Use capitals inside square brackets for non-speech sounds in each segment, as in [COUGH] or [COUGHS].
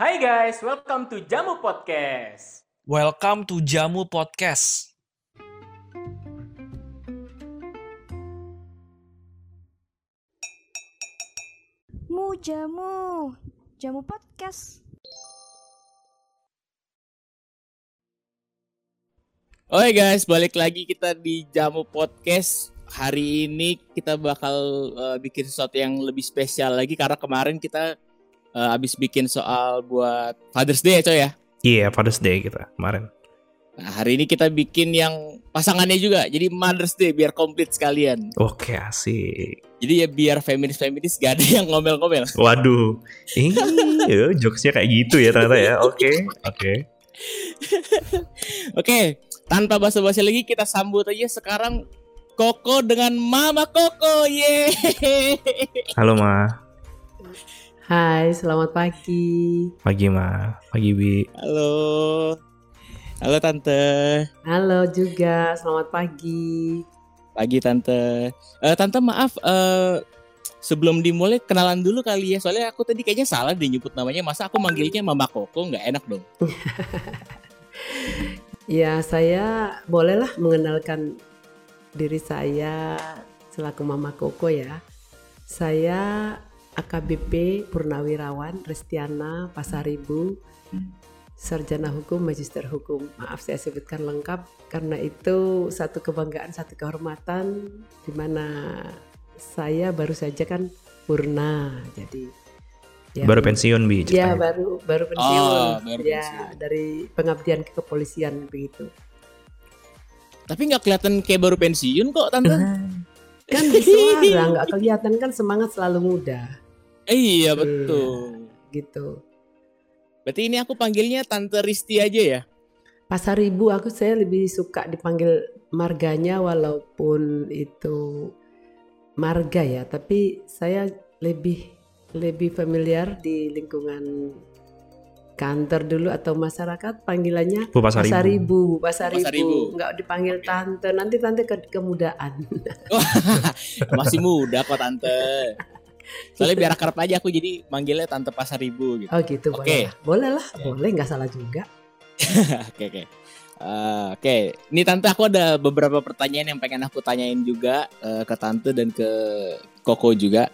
Hai guys, welcome to Jamu Podcast. Welcome to Jamu Podcast. Mu jamu, jamu podcast. Oke guys, balik lagi kita di Jamu Podcast. Hari ini kita bakal uh, bikin sesuatu yang lebih spesial lagi karena kemarin kita uh, habis bikin soal buat Father's Day ya coy ya. Iya, yeah, Father's Day kita kemarin. Nah, hari ini kita bikin yang pasangannya juga. Jadi Mother's Day biar komplit sekalian. Oke, asik. Jadi ya biar feminis-feminis gak ada yang ngomel-ngomel. Waduh. Iya, jokesnya kayak gitu ya ternyata ya. Oke, oke. [LAUGHS] Oke, tanpa basa-basi lagi kita sambut aja sekarang Koko dengan Mama Koko. Yeay. Halo, Ma. Hai, selamat pagi. Pagi, Ma. Pagi, Bi. Halo. Halo, Tante. Halo juga, selamat pagi. Pagi, Tante. Uh, tante, maaf. Uh, sebelum dimulai, kenalan dulu kali ya. Soalnya aku tadi kayaknya salah deh nyebut namanya. Masa aku manggilnya Mama Koko? Nggak enak dong. [LAUGHS] ya, saya bolehlah mengenalkan diri saya selaku Mama Koko ya. Saya AKBP Purnawirawan Restiana Pasaribu, Sarjana Hukum, Magister Hukum. Maaf saya sebutkan lengkap karena itu satu kebanggaan, satu kehormatan di mana saya baru saja kan purna. Jadi ya, baru pensiun bi ya baru baru pensiun Oh, baru ya pensiun. dari pengabdian ke kepolisian begitu Tapi nggak kelihatan kayak baru pensiun kok, Tante. [LAUGHS] kan di suara nggak kelihatan kan semangat selalu muda iya, betul. gitu Berarti ini aku panggilnya Tante Risti aja ya? pasar ibu aku saya lebih suka dipanggil marganya walaupun itu marga ya tapi saya lebih lebih familiar di lingkungan kantor dulu atau masyarakat panggilannya Bu Pasar Pasar Ibu. Ibu, Pasar Pasar Ibu. Ibu. Nggak dipanggil tante, nanti tante ke kemudaan. [LAUGHS] Masih muda kok, Tante. [LAUGHS] Soalnya biar akrab aja aku jadi manggilnya Tante Pasar Ibu gitu. Oh gitu, Oke. boleh lah. Boleh lah, boleh nggak salah juga. [LAUGHS] Oke, oke. Eh, Oke, ini Tante aku ada beberapa pertanyaan yang pengen aku tanyain juga eh, ke Tante dan ke Koko juga.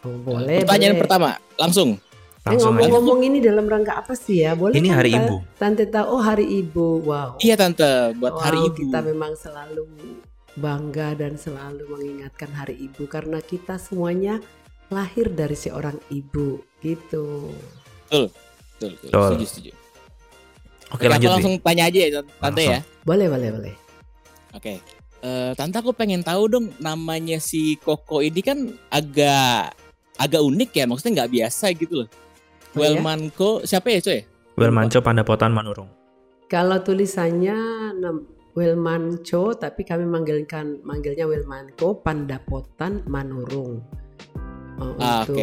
Oh, boleh. Pertanyaan boleh. pertama, langsung. Eh, Langsung ngomong-ngomong ini dalam rangka apa sih ya? Boleh Ini kan hari ta- Ibu. Tante tahu, oh hari ibu, wow. Iya Tante, buat Wow, hari Ibu. kita memang selalu bangga dan selalu mengingatkan hari ibu karena kita semuanya lahir dari seorang ibu gitu. Betul, betul. Betul. Setuju, setuju. Oke, Oke, lanjut aku langsung tanya aja ya Tante Langsung. ya. Boleh, boleh, boleh. Oke. Eh, Tante aku pengen tahu dong namanya si Koko ini kan agak agak unik ya, maksudnya nggak biasa gitu loh. Oh, ya? Welmanko siapa ya coy? Welmanco Pandapotan Manurung. Kalau tulisannya nam- Welmanco, tapi kami manggilkan manggilnya Welmanko Pandapotan Manurung. Oh, Ah, untuk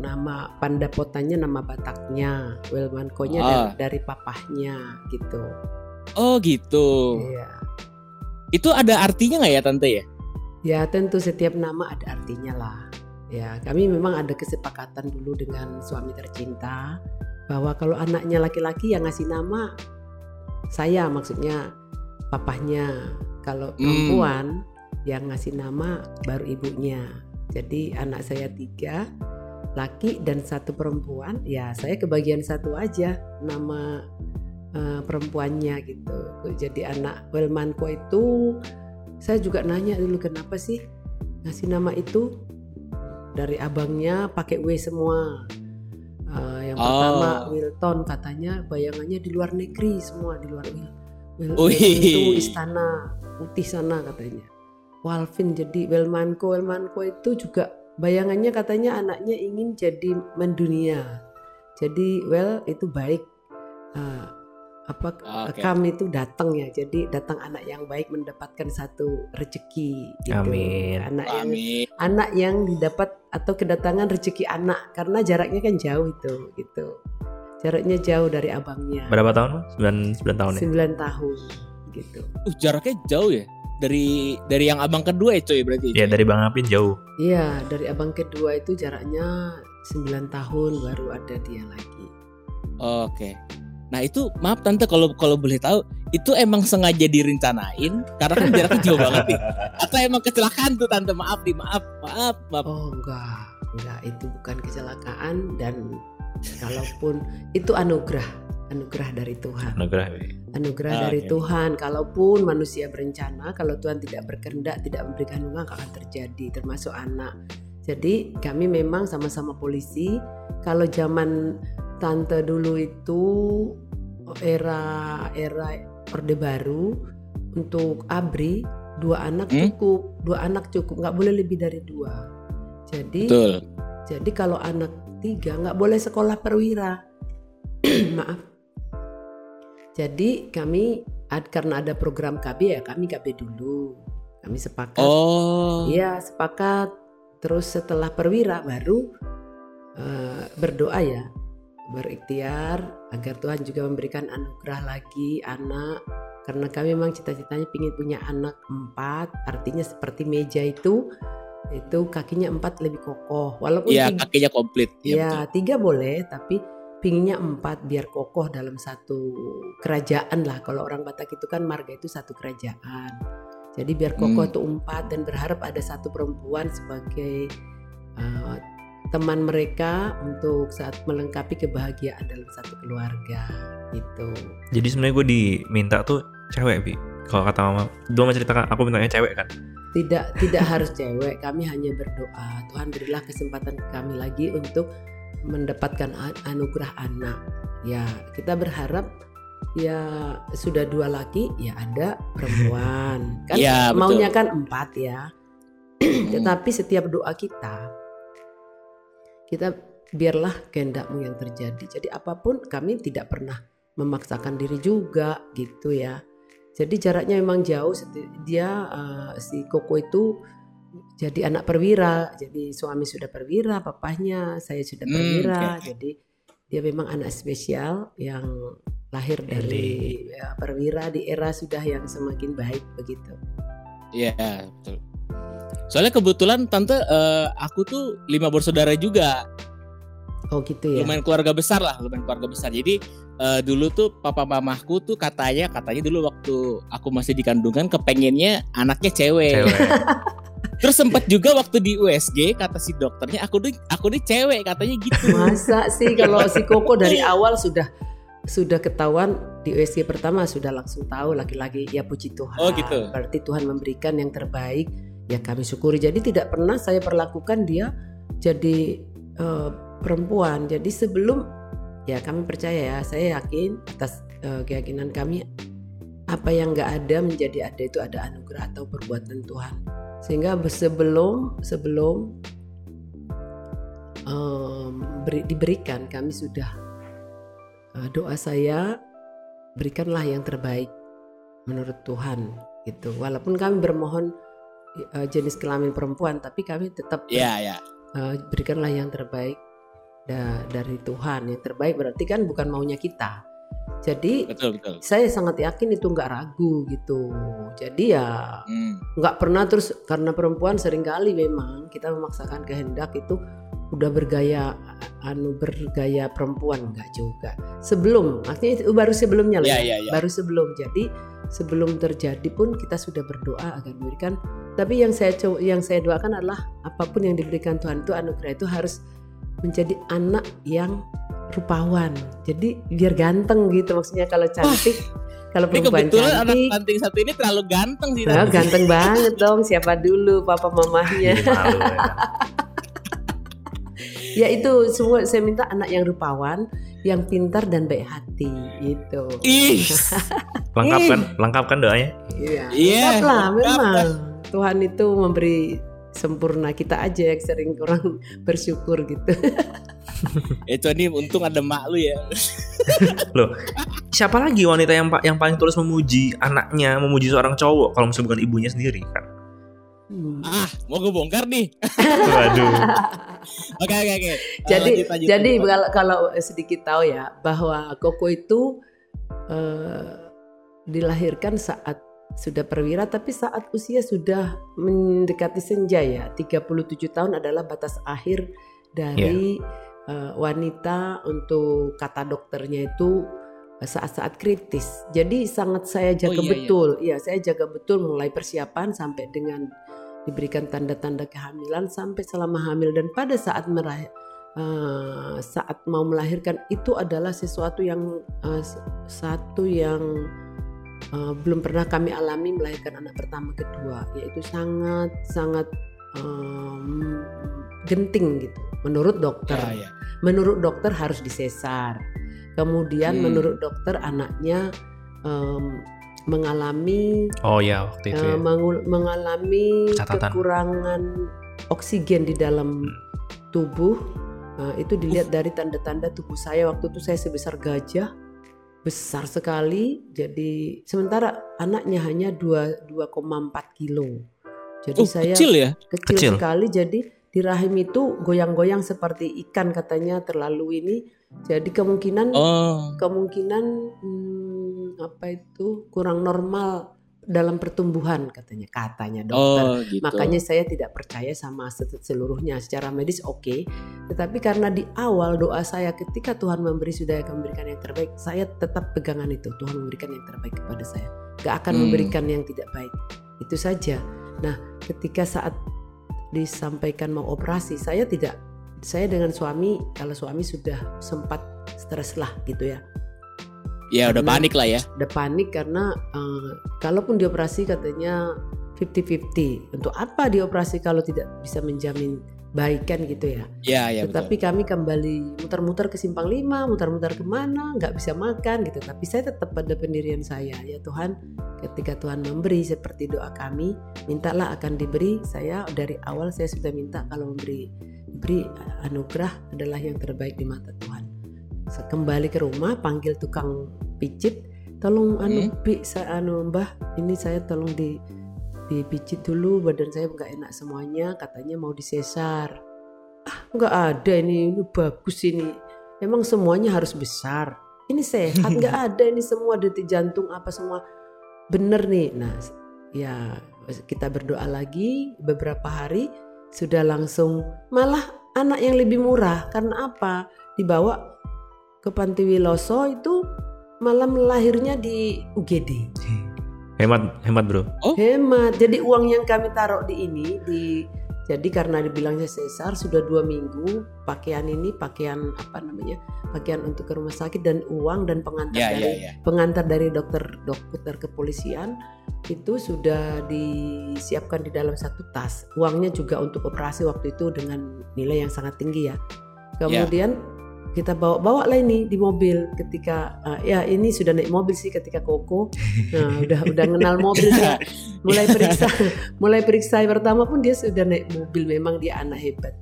nama Pandapotannya nama Bataknya, Welmankonya Ah. dari, dari papahnya gitu. Oh gitu. Iya. Itu ada artinya nggak ya Tante ya? Ya tentu setiap nama ada artinya lah. Ya kami memang ada kesepakatan dulu dengan suami tercinta bahwa kalau anaknya laki-laki yang ngasih nama saya maksudnya papahnya. Kalau Hmm. perempuan yang ngasih nama baru ibunya. Jadi anak saya tiga laki dan satu perempuan. Ya saya kebagian satu aja nama eh, perempuannya gitu. Jadi anak Welmanko itu saya juga nanya dulu kenapa sih ngasih nama itu dari abangnya pakai W semua. Eh, yang Oh. pertama Wilton katanya bayangannya di luar negeri semua di luar Wil. Wil itu istana putih sana katanya. Walvin jadi Welmanko Welmanko itu juga bayangannya katanya anaknya ingin jadi mendunia. Jadi well itu baik. Eh, apa Oke. kam itu datang ya jadi datang anak yang baik mendapatkan satu rezeki gitu Amin. anak yang Amin. anak yang didapat atau kedatangan rezeki anak karena jaraknya kan jauh itu gitu jaraknya jauh dari abangnya Berapa tahun? Ma? 9 9 tahun ya. 9 tahun gitu Uh, jaraknya jauh ya. Dari dari yang abang kedua ya coy berarti. Ya dari Bang Apin jauh. iya dari abang kedua itu jaraknya 9 tahun baru ada dia lagi Oke. Nah itu maaf tante kalau kalau boleh tahu itu emang sengaja direncanain karena kan jaraknya jauh banget nih. Atau emang kecelakaan tuh tante maaf nih maaf maaf maaf. Oh enggak, enggak itu bukan kecelakaan dan kalaupun itu anugerah, anugerah dari Tuhan. Anugerah. Anugerah Ah, dari oke. Tuhan. Kalaupun manusia berencana, kalau Tuhan tidak berkehendak, tidak memberikan nggak akan terjadi, termasuk anak. Jadi kami memang sama-sama polisi. Kalau zaman tante dulu itu era era orde baru untuk abri dua anak Hmm? cukup, dua anak cukup, nggak boleh lebih dari dua. Jadi Betul. jadi kalau anak tiga nggak boleh sekolah perwira. [CLEARS THROAT] Maaf. Jadi kami ad- karena ada program KB ya kami KB dulu. Kami sepakat. Oh. Iya sepakat. Terus setelah perwira baru eh, berdoa ya berikhtiar agar Tuhan juga memberikan anugerah lagi anak karena kami memang cita-citanya ingin punya anak empat artinya seperti meja itu itu kakinya empat lebih kokoh walaupun Iya tiga, kakinya komplit. Iya, ya tiga boleh tapi pinginnya empat biar kokoh dalam satu kerajaan lah kalau orang Batak itu kan marga itu satu kerajaan jadi biar kokoh Hmm. itu empat dan berharap ada satu perempuan sebagai uh, teman mereka untuk saat melengkapi kebahagiaan dalam satu keluarga gitu Jadi sebenarnya gue diminta tuh cewek bi. Kalau kata mama, dua menceritakan aku mintanya cewek kan. tidak tidak [LAUGHS] harus cewek kami hanya berdoa Tuhan berilah kesempatan kami lagi untuk mendapatkan anugerah anak ya kita berharap ya sudah dua laki ya ada perempuan [LAUGHS] kan betul. maunya kan empat ya [CLEARS THROAT] tetapi setiap doa kita kita biarlah kehendakmu yang terjadi jadi apa pun kami tidak pernah memaksakan diri juga gitu ya jadi jaraknya memang jauh. Dia eh, si Koko itu jadi anak perwira. Jadi suami sudah perwira, papahnya saya sudah Hmm, perwira. oke. Jadi dia memang anak spesial yang lahir dari ya, perwira di era sudah yang semakin baik begitu. Iya betul. Soalnya kebetulan tante eh, aku tuh lima bersaudara juga. Oh gitu ya. lumayan keluarga besar lah, lumayan keluarga besar. Jadi eh, dulu tuh papa mamahku tuh katanya katanya dulu waktu aku masih di kandungan kepengennya anaknya cewek. Cewek. [LAUGHS] Terus sempat juga waktu di USG kata si dokternya aku nih aku nih cewek katanya gitu. Masa sih kalau si Koko dari awal sudah sudah ketahuan di USG pertama sudah langsung tahu laki-laki ya puji Tuhan. Oh, gitu. Berarti Tuhan memberikan yang terbaik ya kami syukuri. Jadi tidak pernah saya perlakukan dia jadi eh, perempuan. Jadi sebelum ya kami percaya ya saya yakin atas eh, keyakinan kami apa yang nggak ada menjadi ada itu ada anugerah atau perbuatan Tuhan. Sehingga sebelum sebelum em, beri- diberikan kami sudah eh, doa saya berikanlah yang terbaik menurut Tuhan gitu walaupun kami bermohon eh, jenis kelamin perempuan tapi kami tetap ber- Iya ya. eh, berikanlah yang terbaik da- dari Tuhan yang terbaik berarti kan bukan maunya kita jadi Betul betul. saya sangat yakin itu nggak ragu gitu jadi ya Hmm. nggak pernah terus karena perempuan sering kali memang kita memaksakan kehendak itu udah bergaya anu bergaya perempuan nggak juga sebelum artinya itu baru sebelumnya loh Iya ya. iya iya. baru sebelum jadi sebelum terjadi pun kita sudah berdoa agar diberikan tapi yang saya yang saya doakan adalah apa pun yang diberikan Tuhan itu anugerah itu harus menjadi anak yang rupawan jadi biar ganteng gitu maksudnya kalau cantik kalau Ini perempuan kebetulan anak cantik stunting satu ini terlalu ganteng sih. Nah, Tante. ganteng banget dong. Siapa dulu papa mamahnya? Malu, ya. [LAUGHS] ya itu semua saya minta anak yang rupawan, yang pintar dan baik hati gitu. Ih. [LAUGHS] Lengkap kan? Lengkap kan doanya? Iya. Iya, lengkap lah lengkap memang. Tuhan itu memberi sempurna kita aja yang sering kurang [LAUGHS] bersyukur gitu. [LAUGHS] Eh Tony untung ada mak lu ya. [LAUGHS] Siapa lagi wanita yang yang paling tulus memuji anaknya, memuji seorang cowok kalau misalnya bukan ibunya sendiri kan? Hmm. Ah, mau gue bongkar nih. Waduh. Oke oke oke. Eh, jadi lanjut, lanjut, jadi lanjut. kalau, kalau sedikit tahu ya bahwa Koko itu eh, dilahirkan saat sudah perwira tapi saat usia sudah mendekati senja ya 37 tahun adalah batas akhir dari eh, wanita untuk kata dokternya itu saat-saat kritis. Jadi sangat saya jaga iya, iya. betul. Iya, saya jaga betul mulai persiapan sampai dengan diberikan tanda-tanda kehamilan sampai selama hamil dan pada saat merah eh, saat mau melahirkan itu adalah sesuatu yang s- satu yang eh, belum pernah kami alami melahirkan anak pertama kedua yaitu sangat sangat em, genting gitu menurut dokter Ya, ya. menurut dokter harus disesar kemudian Hmm. menurut dokter anaknya em, mengalami Oh ya waktu itu ya. mengul- mengalami Catatan. kekurangan oksigen di dalam tubuh Eh, itu dilihat dari tanda-tanda tubuh saya waktu itu saya sebesar gajah besar sekali jadi sementara anaknya hanya 2 2,4 kilo jadi Oh, saya kecil ya? kecil, Kecil. sekali jadi di rahim itu goyang-goyang seperti ikan katanya terlalu ini jadi kemungkinan Oh. kemungkinan hmm, apa itu kurang normal dalam pertumbuhan katanya katanya dokter. Oh, gitu. makanya saya tidak percaya sama se- seluruhnya. Secara medis oke. Tetapi karena di awal doa saya ketika Tuhan memberi sudah akan memberikan yang terbaik saya tetap pegangan itu. Tuhan memberikan yang terbaik kepada saya. Gak akan Hmm. memberikan yang tidak baik. Itu saja. Nah ketika saat disampaikan mau operasi saya tidak saya dengan suami kalau suami sudah sempat stres lah gitu ya ya udah panik lah ya. udah panik karena eh, kalaupun dioperasi katanya 50-50 untuk apa dioperasi kalau tidak bisa menjamin baik kan gitu ya? Ya, ya tetapi betul. kami kembali muter-muter ke simpang lima muter-muter ke mana nggak bisa makan gitu. Tapi saya tetap pada pendirian saya. Ya Tuhan ketika Tuhan memberi seperti doa kami mintalah akan diberi. Saya dari awal saya sudah minta kalau memberi diberi anugerah adalah yang terbaik di mata Tuhan kembali ke rumah panggil tukang pijit tolong anu Hmm. Bi, saya anu mbah ini saya tolong di dipijit dulu badan saya nggak enak semuanya katanya mau disesar. Ah nggak ada ini ini bagus ini. Emang semuanya harus besar. Ini sehat nggak [LAUGHS] ada ini semua detik jantung apa semua bener nih. Nah ya kita berdoa lagi beberapa hari sudah langsung malah anak yang lebih murah karena apa? Dibawa ke Panti Wiloso itu malam lahirnya di UGD Hemat hemat bro. Hemat. Jadi uang yang kami taruh di ini di jadi karena dibilangnya sesar sudah dua minggu pakaian ini pakaian apa namanya pakaian untuk ke rumah sakit dan uang dan pengantar Ya, dari ya, ya. pengantar dari dokter dokter kepolisian itu sudah disiapkan di dalam satu tas. Uangnya juga untuk operasi waktu itu dengan nilai yang sangat tinggi ya. Kemudian kita bawa bawa lah ini di mobil ketika uh, ya ini sudah naik mobil sih ketika koko. Nah [LAUGHS] udah udah kenal mobil dia mulai periksa mulai periksa yang pertama pun dia sudah naik mobil memang dia anak hebat.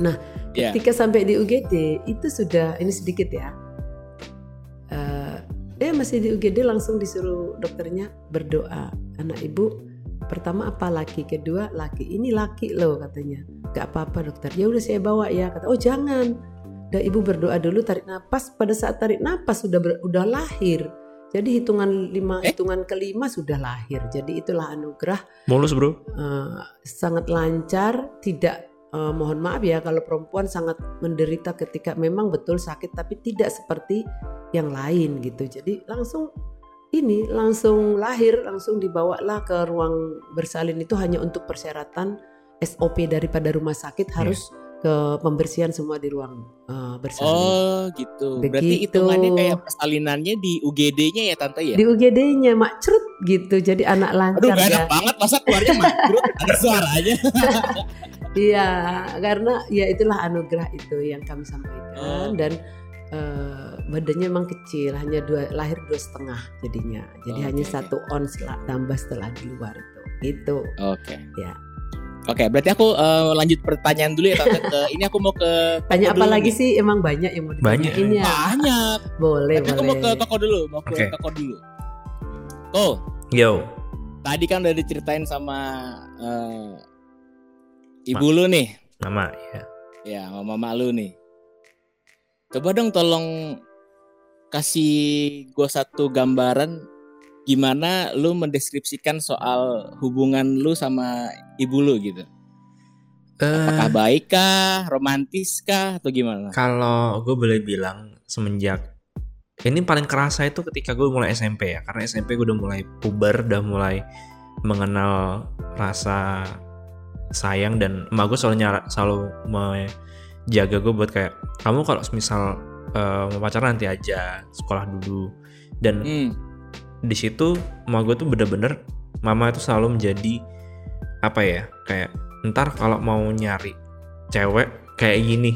Nah Ya. ketika sampai di UGD itu sudah ini sedikit ya. Eh, dia masih di UGD langsung disuruh dokternya berdoa. Anak ibu pertama apa laki? Kedua laki. Ini laki loh katanya. Gak apa-apa dokter. Ya udah saya bawa ya kata oh jangan dan ibu berdoa dulu tarik napas. Pada saat tarik napas sudah ber- udah lahir. Jadi hitungan lima Eh? hitungan kelima sudah lahir. Jadi itulah anugerah Mulus bro. eh, sangat lancar. Tidak eh, mohon maaf ya kalau perempuan sangat menderita ketika memang betul sakit tapi tidak seperti yang lain gitu. Jadi langsung ini langsung lahir langsung dibawalah ke ruang bersalin itu hanya untuk persyaratan SOP daripada rumah sakit. Harus ke pembersihan semua di ruang eh, bersalin Oh gitu. Berarti Begitu. hitungannya kayak persalinannya di UGD-nya ya tante ya? di UGD-nya makcrut gitu jadi anak Aduh lancar gak enak ya banget masa keluarnya makrut [LAUGHS] ada suaranya. [LAUGHS] Iya, karena ya itulah anugerah itu yang kami Oh. sampaikan dan eh, badannya memang kecil, hanya dua lahir dua setengah jadinya, jadi Oke, hanya satu ons lah tambah setelah di luar itu, gitu. Oke. Ya. Oke, berarti aku eh, lanjut pertanyaan dulu ya tante. [LAUGHS] Ke, ini aku mau ke Tanya apa dulu lagi sih? Emang banyak yang mau Banyak. ditanyain ya? Banyak. Boleh, Tapi aku mau ke boleh. toko dulu, mau ke Oke. toko dulu. Ko, Yo. tadi kan udah diceritain sama eh, ibu lu nih, Nama ya. ya sama mama lu nih. Coba dong tolong kasih gue satu gambaran gimana lu mendeskripsikan soal hubungan lu sama ibu lu gitu. Apakah baik kah, romantis kah, atau gimana? Kalau gue boleh bilang semenjak ini paling kerasa itu ketika gue mulai SMP ya, karena SMP gue udah mulai puber, udah mulai mengenal rasa sayang dan emak gue selalu nyara, selalu menjaga gue buat kayak kamu kalau misal eh, mau pacaran nanti aja sekolah dulu dan Hmm. Di situ emak gue tuh bener-bener mama itu selalu menjadi apa ya kayak ntar kalau mau nyari cewek kayak gini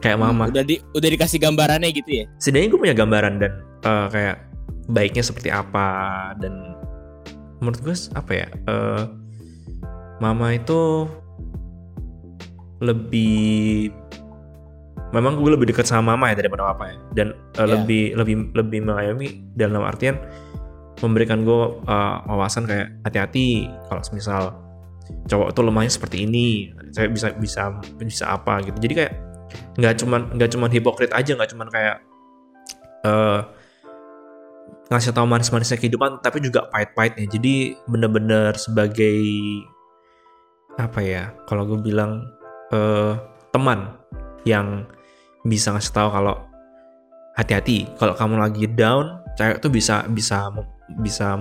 kayak mama Udah di udah dikasih gambarannya gitu ya? setidaknya gue punya gambaran dan eh, kayak baiknya seperti apa dan menurut gue apa ya eh, mama itu lebih memang gue lebih dekat sama mama ya daripada papa ya. Dan eh, Ya. lebih lebih lebih mengayomi dalam artian memberikan gue eh, wawasan kayak hati-hati kalau misal cowok tuh lemahnya seperti ini saya bisa bisa bisa apa gitu. Jadi kayak nggak cuman nggak cuman hipokrit aja nggak cuman kayak eh ngasih tahu manis-manisnya kehidupan tapi juga pahit-pahitnya. Jadi bener-bener sebagai apa ya kalau gue bilang eh teman yang bisa ngasih tahu kalau hati-hati kalau kamu lagi down cewek tuh bisa bisa bisa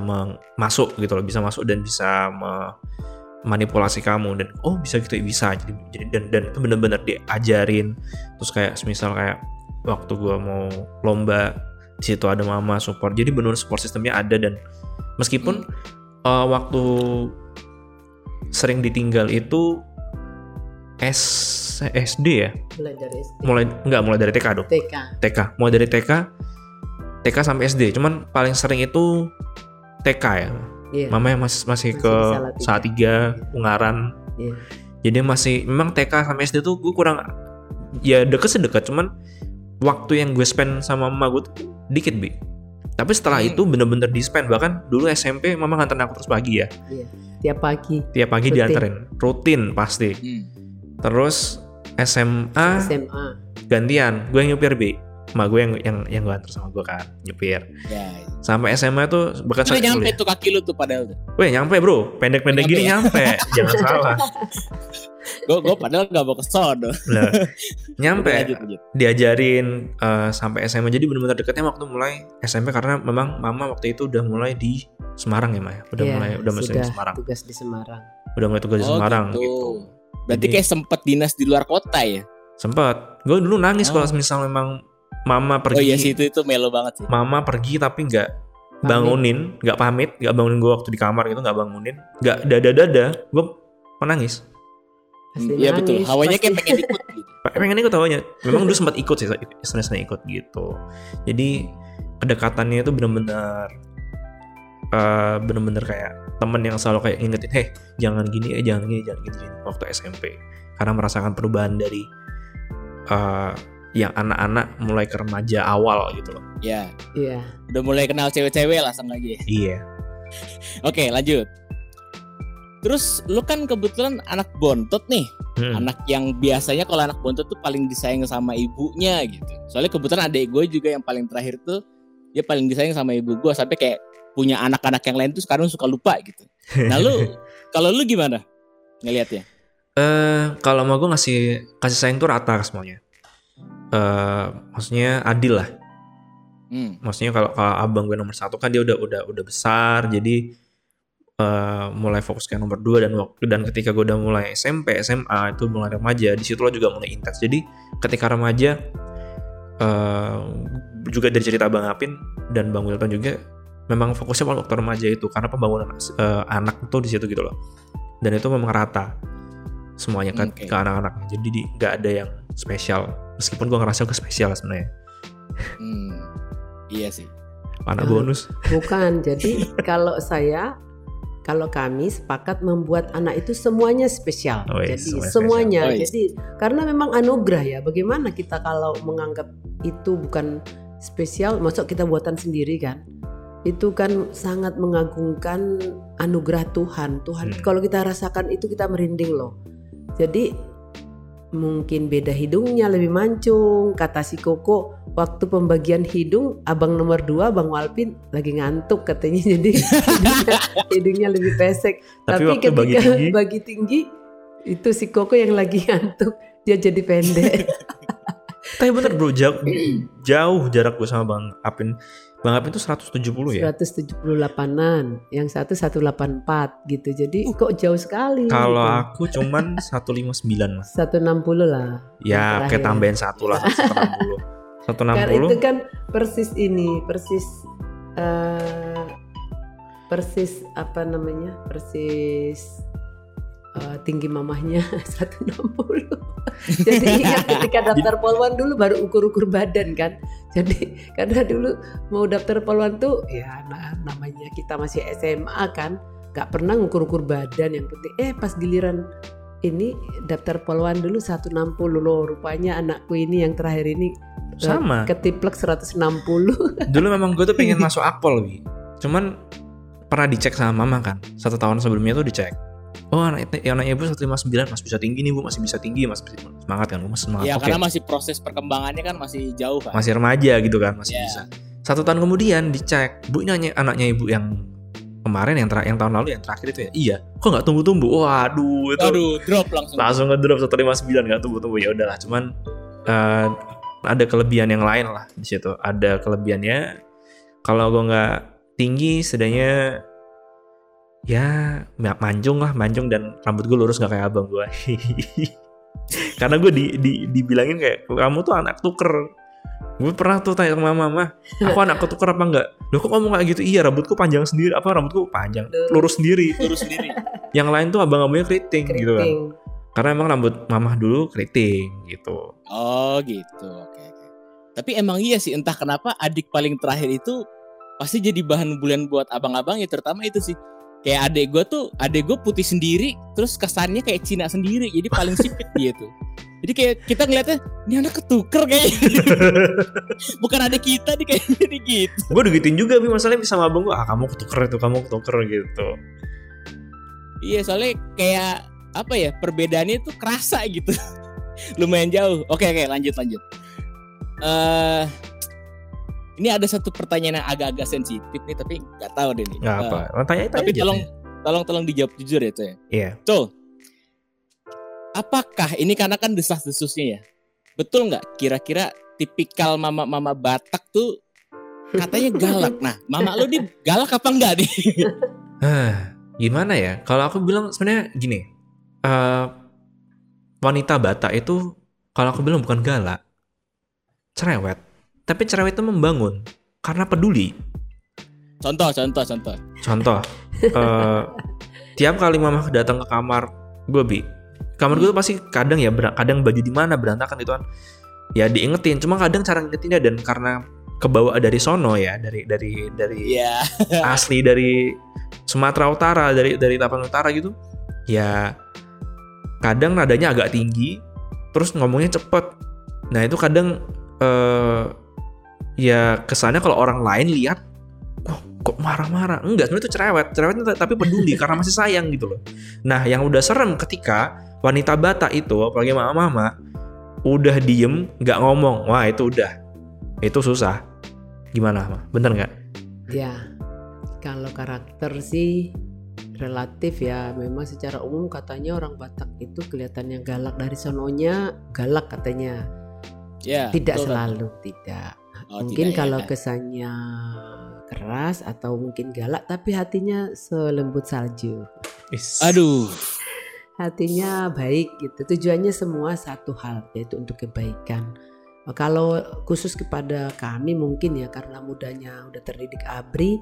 masuk gitu loh bisa masuk dan bisa me- manipulasi kamu dan oh bisa gitu bisa. Jadi, jadi dan dan itu bener-bener diajarin. Terus kayak semisal kayak waktu gua mau lomba di situ ada mama support. Jadi benar support sistemnya ada dan meskipun uh, waktu sering ditinggal itu S SD ya mulai dari SD. mulai nggak mulai dari TK dong TK. TK mulai dari TK TK sampai SD cuman paling sering itu TK ya Iya. mama yang masih masih Masih ke Salatiga. Salatiga Ungaran Iya. jadi masih memang TK sampai SD tuh gue kurang ya deket sih deket cuman waktu yang gue spend sama mama gue tuh dikit bi tapi setelah Hmm. itu bener-bener di spend bahkan dulu SMP mama nganterin aku terus pagi ya Iya. Tiap pagi tiap pagi Rutin. dianterin rutin pasti Hmm. Terus SMA SMA. gantian gue yang nyupir bi emak gue yang yang yang gue antar sama gue kan nyupir Ya. sampai SMA tuh bahkan Udah sampai nyampe kuliah. tuh kaki lu tuh padahal tuh. Weh nyampe bro, pendek-pendek gini ya? nyampe, [LAUGHS] jangan salah. Gue gue padahal gak mau ke sono. Lah, [LAUGHS] nyampe Lanjut, lanjut. diajarin eh, sampai SMA jadi benar-benar deketnya waktu mulai SMP karena memang mama waktu itu udah mulai di Semarang ya Maya udah Iya, mulai udah masih di sudah Semarang tugas di Semarang. udah mulai tugas di Oh, Semarang gitu. gitu, Berarti Jadi- kayak sempet dinas di luar kota ya? sempet gue dulu nangis Oh. kalau misal memang mama Oh pergi iya sih itu itu melo banget sih. mama pergi tapi nggak bangunin nggak pamit nggak bangunin gue waktu di kamar gitu nggak bangunin nggak dada dada gue menangis Iya betul. Hawanya pasti. kayak pengen ikut gitu. pengen ikut awalnya memang dulu sempat ikut sih sering ikut gitu jadi kedekatannya itu bener-bener eh, bener-bener kayak temen yang selalu kayak ngingetin heh jangan gini eh jangan gini jangan gini, gini waktu SMP karena merasakan perubahan dari eh, yang anak-anak mulai ke remaja awal gitu loh Ya, Iya. udah mulai kenal cewek-cewek lah sama aja. iya Oke, lanjut. Terus lu kan kebetulan anak bontot nih, Hmm. anak yang biasanya kalau anak bontot tuh paling disayang sama ibunya gitu. Soalnya kebetulan adik gue juga yang paling terakhir tuh dia paling disayang sama ibu gue sampai kayak punya anak-anak yang lain tuh sekarang suka lupa gitu. Nah lu [LAUGHS] kalau lu gimana ngelihatnya? Eh, kalau mau gue ngasih kasih sayang tuh rata semuanya. Eh, maksudnya adil lah. Hmm. Maksudnya kalau kalau abang gue nomor satu kan dia udah udah udah besar, jadi eh, mulai fokus ke nomor dua dan waktu dan ketika gue udah mulai SMP, SMA itu mulai remaja, di situ lo juga mulai intens. Jadi ketika remaja eh, juga dari cerita Bang Apin dan Bang Wilton juga memang fokusnya pada waktu remaja itu karena pembangunan eh, anak itu di situ gitu loh. Dan itu memang rata semuanya ke, Oke. ke anak-anaknya. Jadi di- nggak ada yang spesial. Meskipun gue ngerasa gue spesial sebenarnya. Hmm. Iya sih. Anak Ah. bonus. Bukan. Jadi [LAUGHS] kalau saya kalau kami sepakat membuat anak itu semuanya spesial. Oh, iya, Jadi semuanya semuanya. spesial. Oh, iya. Jadi karena memang anugerah ya. Bagaimana kita kalau menganggap itu bukan spesial, masuk kita buatan sendiri kan? Itu kan sangat mengagungkan anugerah Tuhan. Tuhan Hmm. kalau kita rasakan itu kita merinding loh. Jadi mungkin beda hidungnya lebih mancung kata si Koko waktu pembagian hidung abang nomor dua bang Walpin lagi ngantuk katanya [LAUGHS] jadi hidungnya, hidungnya lebih pesek Tapi tapi, waktu bagi ketika tinggi? [LAUGHS] bagi tinggi Itu si Koko yang lagi [LAUGHS] ngantuk, dia jadi pendek. Tapi bener bro, jauh, jauh jarak gue sama Bang Apin. Bang Apin tuh 170 ya. 178-an, yang satu 184 gitu. Jadi kok jauh sekali. Kalau gitu. aku cuman 159 mas. 160 lah. Ya, kayak tambahin satu lah, 160. [LAUGHS] Karena itu 160. kan persis ini, persis eh, persis apa namanya? Persis eh, tinggi mamahnya [LAUGHS] 160. Jadi ingat ketika [LAUGHS] daftar polwan dulu baru ukur-ukur badan kan. Jadi karena dulu mau daftar polwan tuh ya na- namanya kita masih SMA kan, nggak pernah ngukur-ukur badan yang penting. Eh pas giliran ini daftar polwan dulu 160 loh rupanya anakku ini yang terakhir ini eh, Sama. ketiplek 160 [LAUGHS] Dulu memang gue tuh pengen masuk akpol, Wi. Cuman pernah dicek sama mama kan. Satu tahun sebelumnya tuh dicek. Oh anak ya anak ibu 159 masih bisa tinggi nih bu masih bisa tinggi masih bisa- semangat kan gue masih semangat. Ya oke. karena masih proses perkembangannya kan masih jauh kan. masih remaja gitu kan masih Ya. bisa. Satu tahun kemudian dicek bu ini nanya- anaknya ibu yang kemarin yang tera- yang tahun lalu yang terakhir itu ya? Iya. Kok nggak tumbuh tumbuh waduh itu Aduh, drop langsung. langsung ngedrop 159 nggak tumbuh tumbuh ya udahlah cuman eh, ada kelebihan yang lain lah di situ. Ada kelebihannya kalau gue nggak tinggi setidaknya ya ma- manjung lah manjung dan rambut gue lurus nggak kayak abang gue [LAUGHS] karena gue di, di dibilangin kayak kamu tuh anak tuker. Gue pernah tuh tanya sama mama aku anak ketuker apa enggak loh kok ngomong kayak gitu? Iya rambutku panjang sendiri. Apa rambutku panjang? Lurus sendiri. [LAUGHS] Lurus sendiri. yang lain tuh abang-abangnya keriting, gitu kan. Keriting. Karena emang rambut mamah dulu keriting gitu. Oh gitu. Oke oke. Tapi emang iya sih entah kenapa adik paling terakhir itu pasti jadi bahan bulian buat abang-abang ya terutama itu sih. Kayak adik gue tuh, adik gue putih sendiri, terus kesannya kayak Cina sendiri, jadi paling sipit dia tuh. Jadi kayak kita ngeliatnya, ini anak ketuker kayaknya. [LAUGHS] Bukan adik kita nih kayaknya jadi gitu. gue digituin juga tapi masalahnya sama abang gue ah kamu ketuker itu kamu ketuker gitu Iya soalnya kayak apa ya perbedaannya tuh kerasa gitu. [LAUGHS] Lumayan jauh. Oke oke lanjut lanjut. Eh ini ada satu pertanyaan yang agak-agak sensitif nih tapi nggak tahu deh nih. Eh, apa tanya itu tapi aja tolong tanya. tolong tolong dijawab jujur ya ya. iya Betul. Apakah ini karena kan desas-desusnya ya? Betul nggak? Kira-kira tipikal mama-mama Batak tuh katanya galak. Nah, mama lu nih galak apa enggak nih? [LAUGHS] Hah, gimana ya kalau aku bilang sebenarnya gini eh, wanita Batak itu kalau aku bilang bukan galak cerewet tapi cerewet itu membangun karena peduli Contoh, contoh, contoh. Contoh, [LAUGHS] eh, tiap kali mama datang ke kamar gue bi, kamar gue tuh pasti kadang ya, kadang baju di mana berantakan gitu kan, ya diingetin. Cuma kadang cara ngingetinnya dan karena kebawa dari sono ya, dari dari dari Iya. [LAUGHS] asli dari Sumatera Utara, dari dari Tapan Utara gitu, ya kadang nadanya agak tinggi, terus ngomongnya cepet. Nah itu kadang eh ya kesannya kalau orang lain lihat, kok kok marah-marah? Enggak, sebenarnya itu cerewet, cerewet itu tapi peduli [LAUGHS] karena masih sayang gitu loh. Nah yang udah serem ketika wanita Batak itu, apalagi mama-mama, udah diem, nggak ngomong, wah itu udah, itu susah. Gimana, Ma? Bener nggak? Ya, kalau karakter sih relatif ya. Memang secara umum katanya orang Batak itu kelihatannya galak dari sononya, galak katanya. Ya, Tidak betul, selalu, tidak. Oh, mungkin tidak ya. kalau kesannya keras atau mungkin galak, tapi hatinya selembut salju. Aduh. Hatinya baik gitu. Tujuannya semua satu hal, yaitu untuk kebaikan. Kalau khusus kepada kami mungkin ya karena mudanya udah terdidik abri,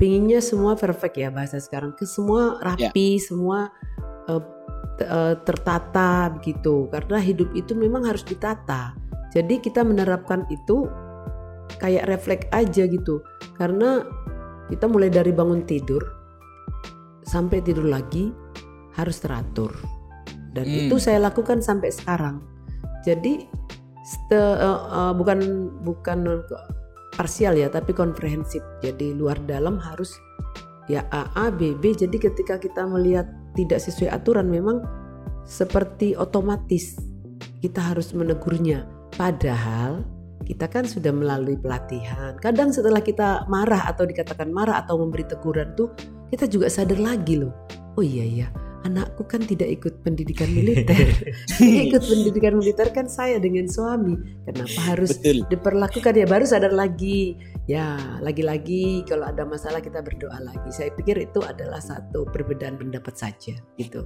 pinginnya semua perfect ya bahasa sekarang ke semua rapi, semua eh, te- eh, tertata begitu. Karena hidup itu memang harus ditata. Jadi kita menerapkan itu kayak refleks aja gitu. Karena kita mulai dari bangun tidur sampai tidur lagi harus teratur. Dan Hmm. itu saya lakukan sampai sekarang. Jadi ste- eh, eh, bukan bukan parsial ya, tapi komprehensif. Jadi luar dalam harus ya A A B B. Jadi ketika kita melihat tidak sesuai aturan memang seperti otomatis kita harus menegurnya. Padahal kita kan sudah melalui pelatihan. Kadang setelah kita marah atau dikatakan marah atau memberi teguran tuh kita juga sadar lagi loh. Oh iya iya, anakku kan tidak ikut pendidikan militer. [LAUGHS] Ikut pendidikan militer kan saya dengan suami. Kenapa harus Betul. diperlakukan ya baru sadar lagi ya lagi-lagi kalau ada masalah kita berdoa lagi saya pikir itu adalah satu perbedaan pendapat saja gitu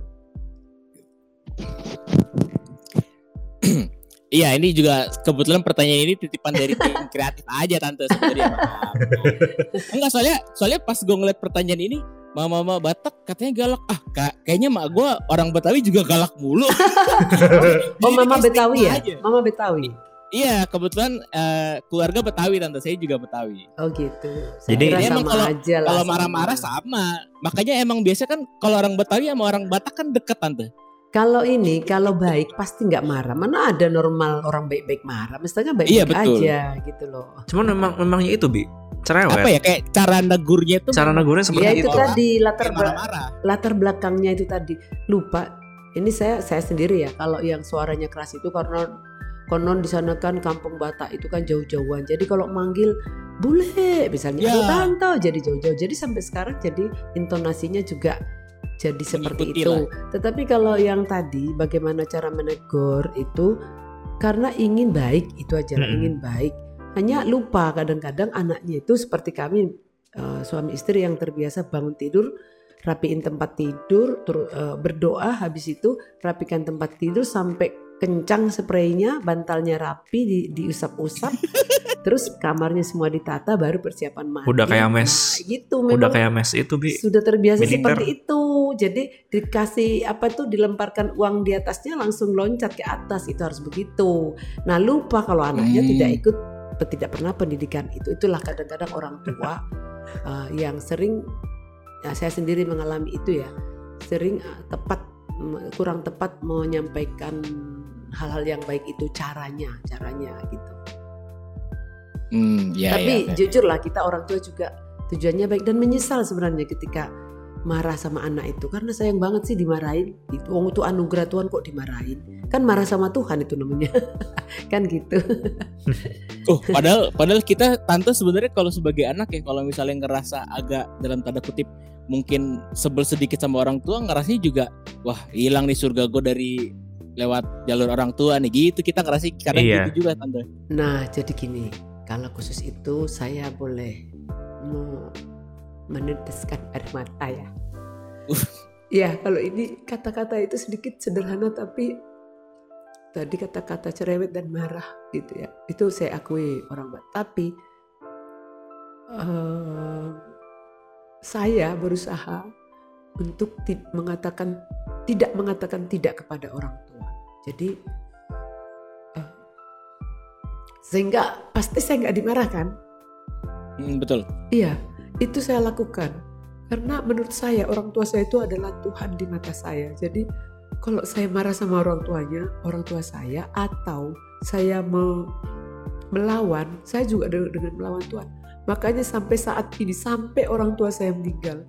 [CLEARS THROAT] Iya, ini juga kebetulan pertanyaan ini titipan dari tim [LAUGHS] kreatif aja tante sebenarnya. [LAUGHS] Enggak soalnya soalnya pas gue ngeliat pertanyaan ini mama-mama Batak katanya galak. Ah, ka- kayaknya mak gue orang Betawi juga galak mulu. [LAUGHS] oh mama Betawi ya aja. mama Betawi Iya, kebetulan eh, keluarga Betawi tante saya juga Betawi. oh gitu saya Jadi- kira Jadi emang sama kalau- aja lah Kalau marah-marah sama. Makanya emang biasa kan kalau orang Betawi sama orang Batak kan deket tante. Kalau ini kalau baik pasti nggak marah mana ada normal orang baik-baik marah mestinya baik-baik Iya, betul. aja gitu loh Cuman memang memangnya itu bi cerewet. Apa ya kayak cara negurnya itu Cara negurnya seperti ya itu. itu tadi latar kayak bel- marah-marah. latar belakangnya itu tadi lupa ini saya saya sendiri ya kalau yang suaranya keras itu karena konon di sana kan kampung Batak itu kan jauh-jauhan jadi kalau manggil bule misalnya Ya. tante jadi jauh-jauh jadi sampai sekarang jadi intonasinya juga jadi seperti Mengikuti itu lah. tetapi kalau yang tadi bagaimana cara menegur itu karena ingin baik itu aja Mm-mm. ingin baik hanya lupa kadang-kadang anaknya itu seperti kami eh, suami istri yang terbiasa bangun tidur rapiin tempat tidur tur- eh, berdoa habis itu rapikan tempat tidur sampai kencang spraynya bantalnya rapi di, diusap-usap [LAUGHS] terus kamarnya semua ditata baru persiapan mandi Udah kayak mes. Nah, gitu Udah kayak mes itu bi. sudah terbiasa militer. seperti itu jadi dikasih apa tuh dilemparkan uang di atasnya langsung loncat ke atas itu harus begitu nah lupa kalau anaknya Hmm. tidak ikut tidak pernah pendidikan itu itulah kadang-kadang orang tua uh, [LAUGHS] yang sering ya saya sendiri mengalami itu ya sering uh, tepat kurang tepat menyampaikan hal-hal yang baik itu caranya caranya gitu Hmm, ya, tapi ya, ya. jujur lah kita orang tua juga tujuannya baik dan menyesal sebenarnya ketika marah sama anak itu. Karena sayang banget sih dimarahin. Itu wong itu anugerah Tuhan kok dimarahin. Kan marah sama Tuhan itu namanya. [LAUGHS] Kan gitu. [LAUGHS] Oh, padahal padahal kita tante sebenarnya kalau sebagai anak ya kalau misalnya ngerasa agak dalam tanda kutip mungkin sebel sedikit sama orang tua ngerasanya juga wah hilang nih surga gue dari lewat jalur orang tua nih. Gitu kita ngerasa kadang Iya. gitu juga tante. nah jadi gini. Kalau khusus itu saya boleh mau meneteskan air mata ya. Uh. ya kalau ini kata-kata itu sedikit sederhana tapi tadi kata-kata cerewet dan marah gitu ya. Itu saya akui orang Batak tapi eh, saya berusaha untuk ti- mengatakan tidak mengatakan tidak kepada orang tua. Jadi eh, sehingga pasti saya nggak dimarahkan. Hmm, betul. Iya, itu saya lakukan. Karena menurut saya orang tua saya itu adalah Tuhan di mata saya. Jadi kalau saya marah sama orang tuanya, orang tua saya atau saya me- melawan, saya juga dengan, melawan Tuhan. Makanya sampai saat ini, sampai orang tua saya meninggal,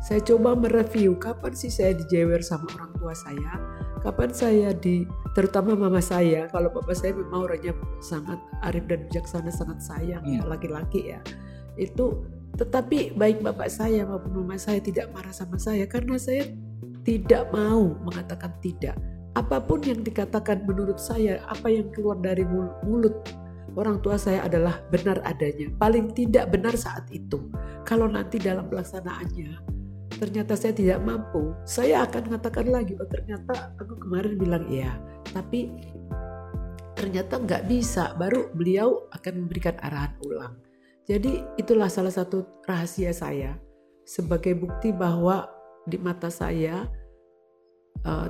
saya coba mereview kapan sih saya dijewer sama orang tua saya, kapan saya di, terutama mama saya, kalau papa saya memang orangnya sangat arif dan bijaksana, sangat sayang, ya, Hmm. laki-laki ya, itu tetapi baik bapak saya maupun mama saya tidak marah sama saya karena saya tidak mau mengatakan tidak. Apa pun yang dikatakan menurut saya, apa yang keluar dari mul- mulut orang tua saya adalah benar adanya. Paling tidak benar saat itu. Kalau nanti dalam pelaksanaannya ternyata saya tidak mampu, saya akan mengatakan lagi, oh ternyata aku kemarin bilang iya, tapi ternyata nggak bisa. Baru beliau akan memberikan arahan ulang. Jadi itulah salah satu rahasia saya sebagai bukti bahwa di mata saya eh,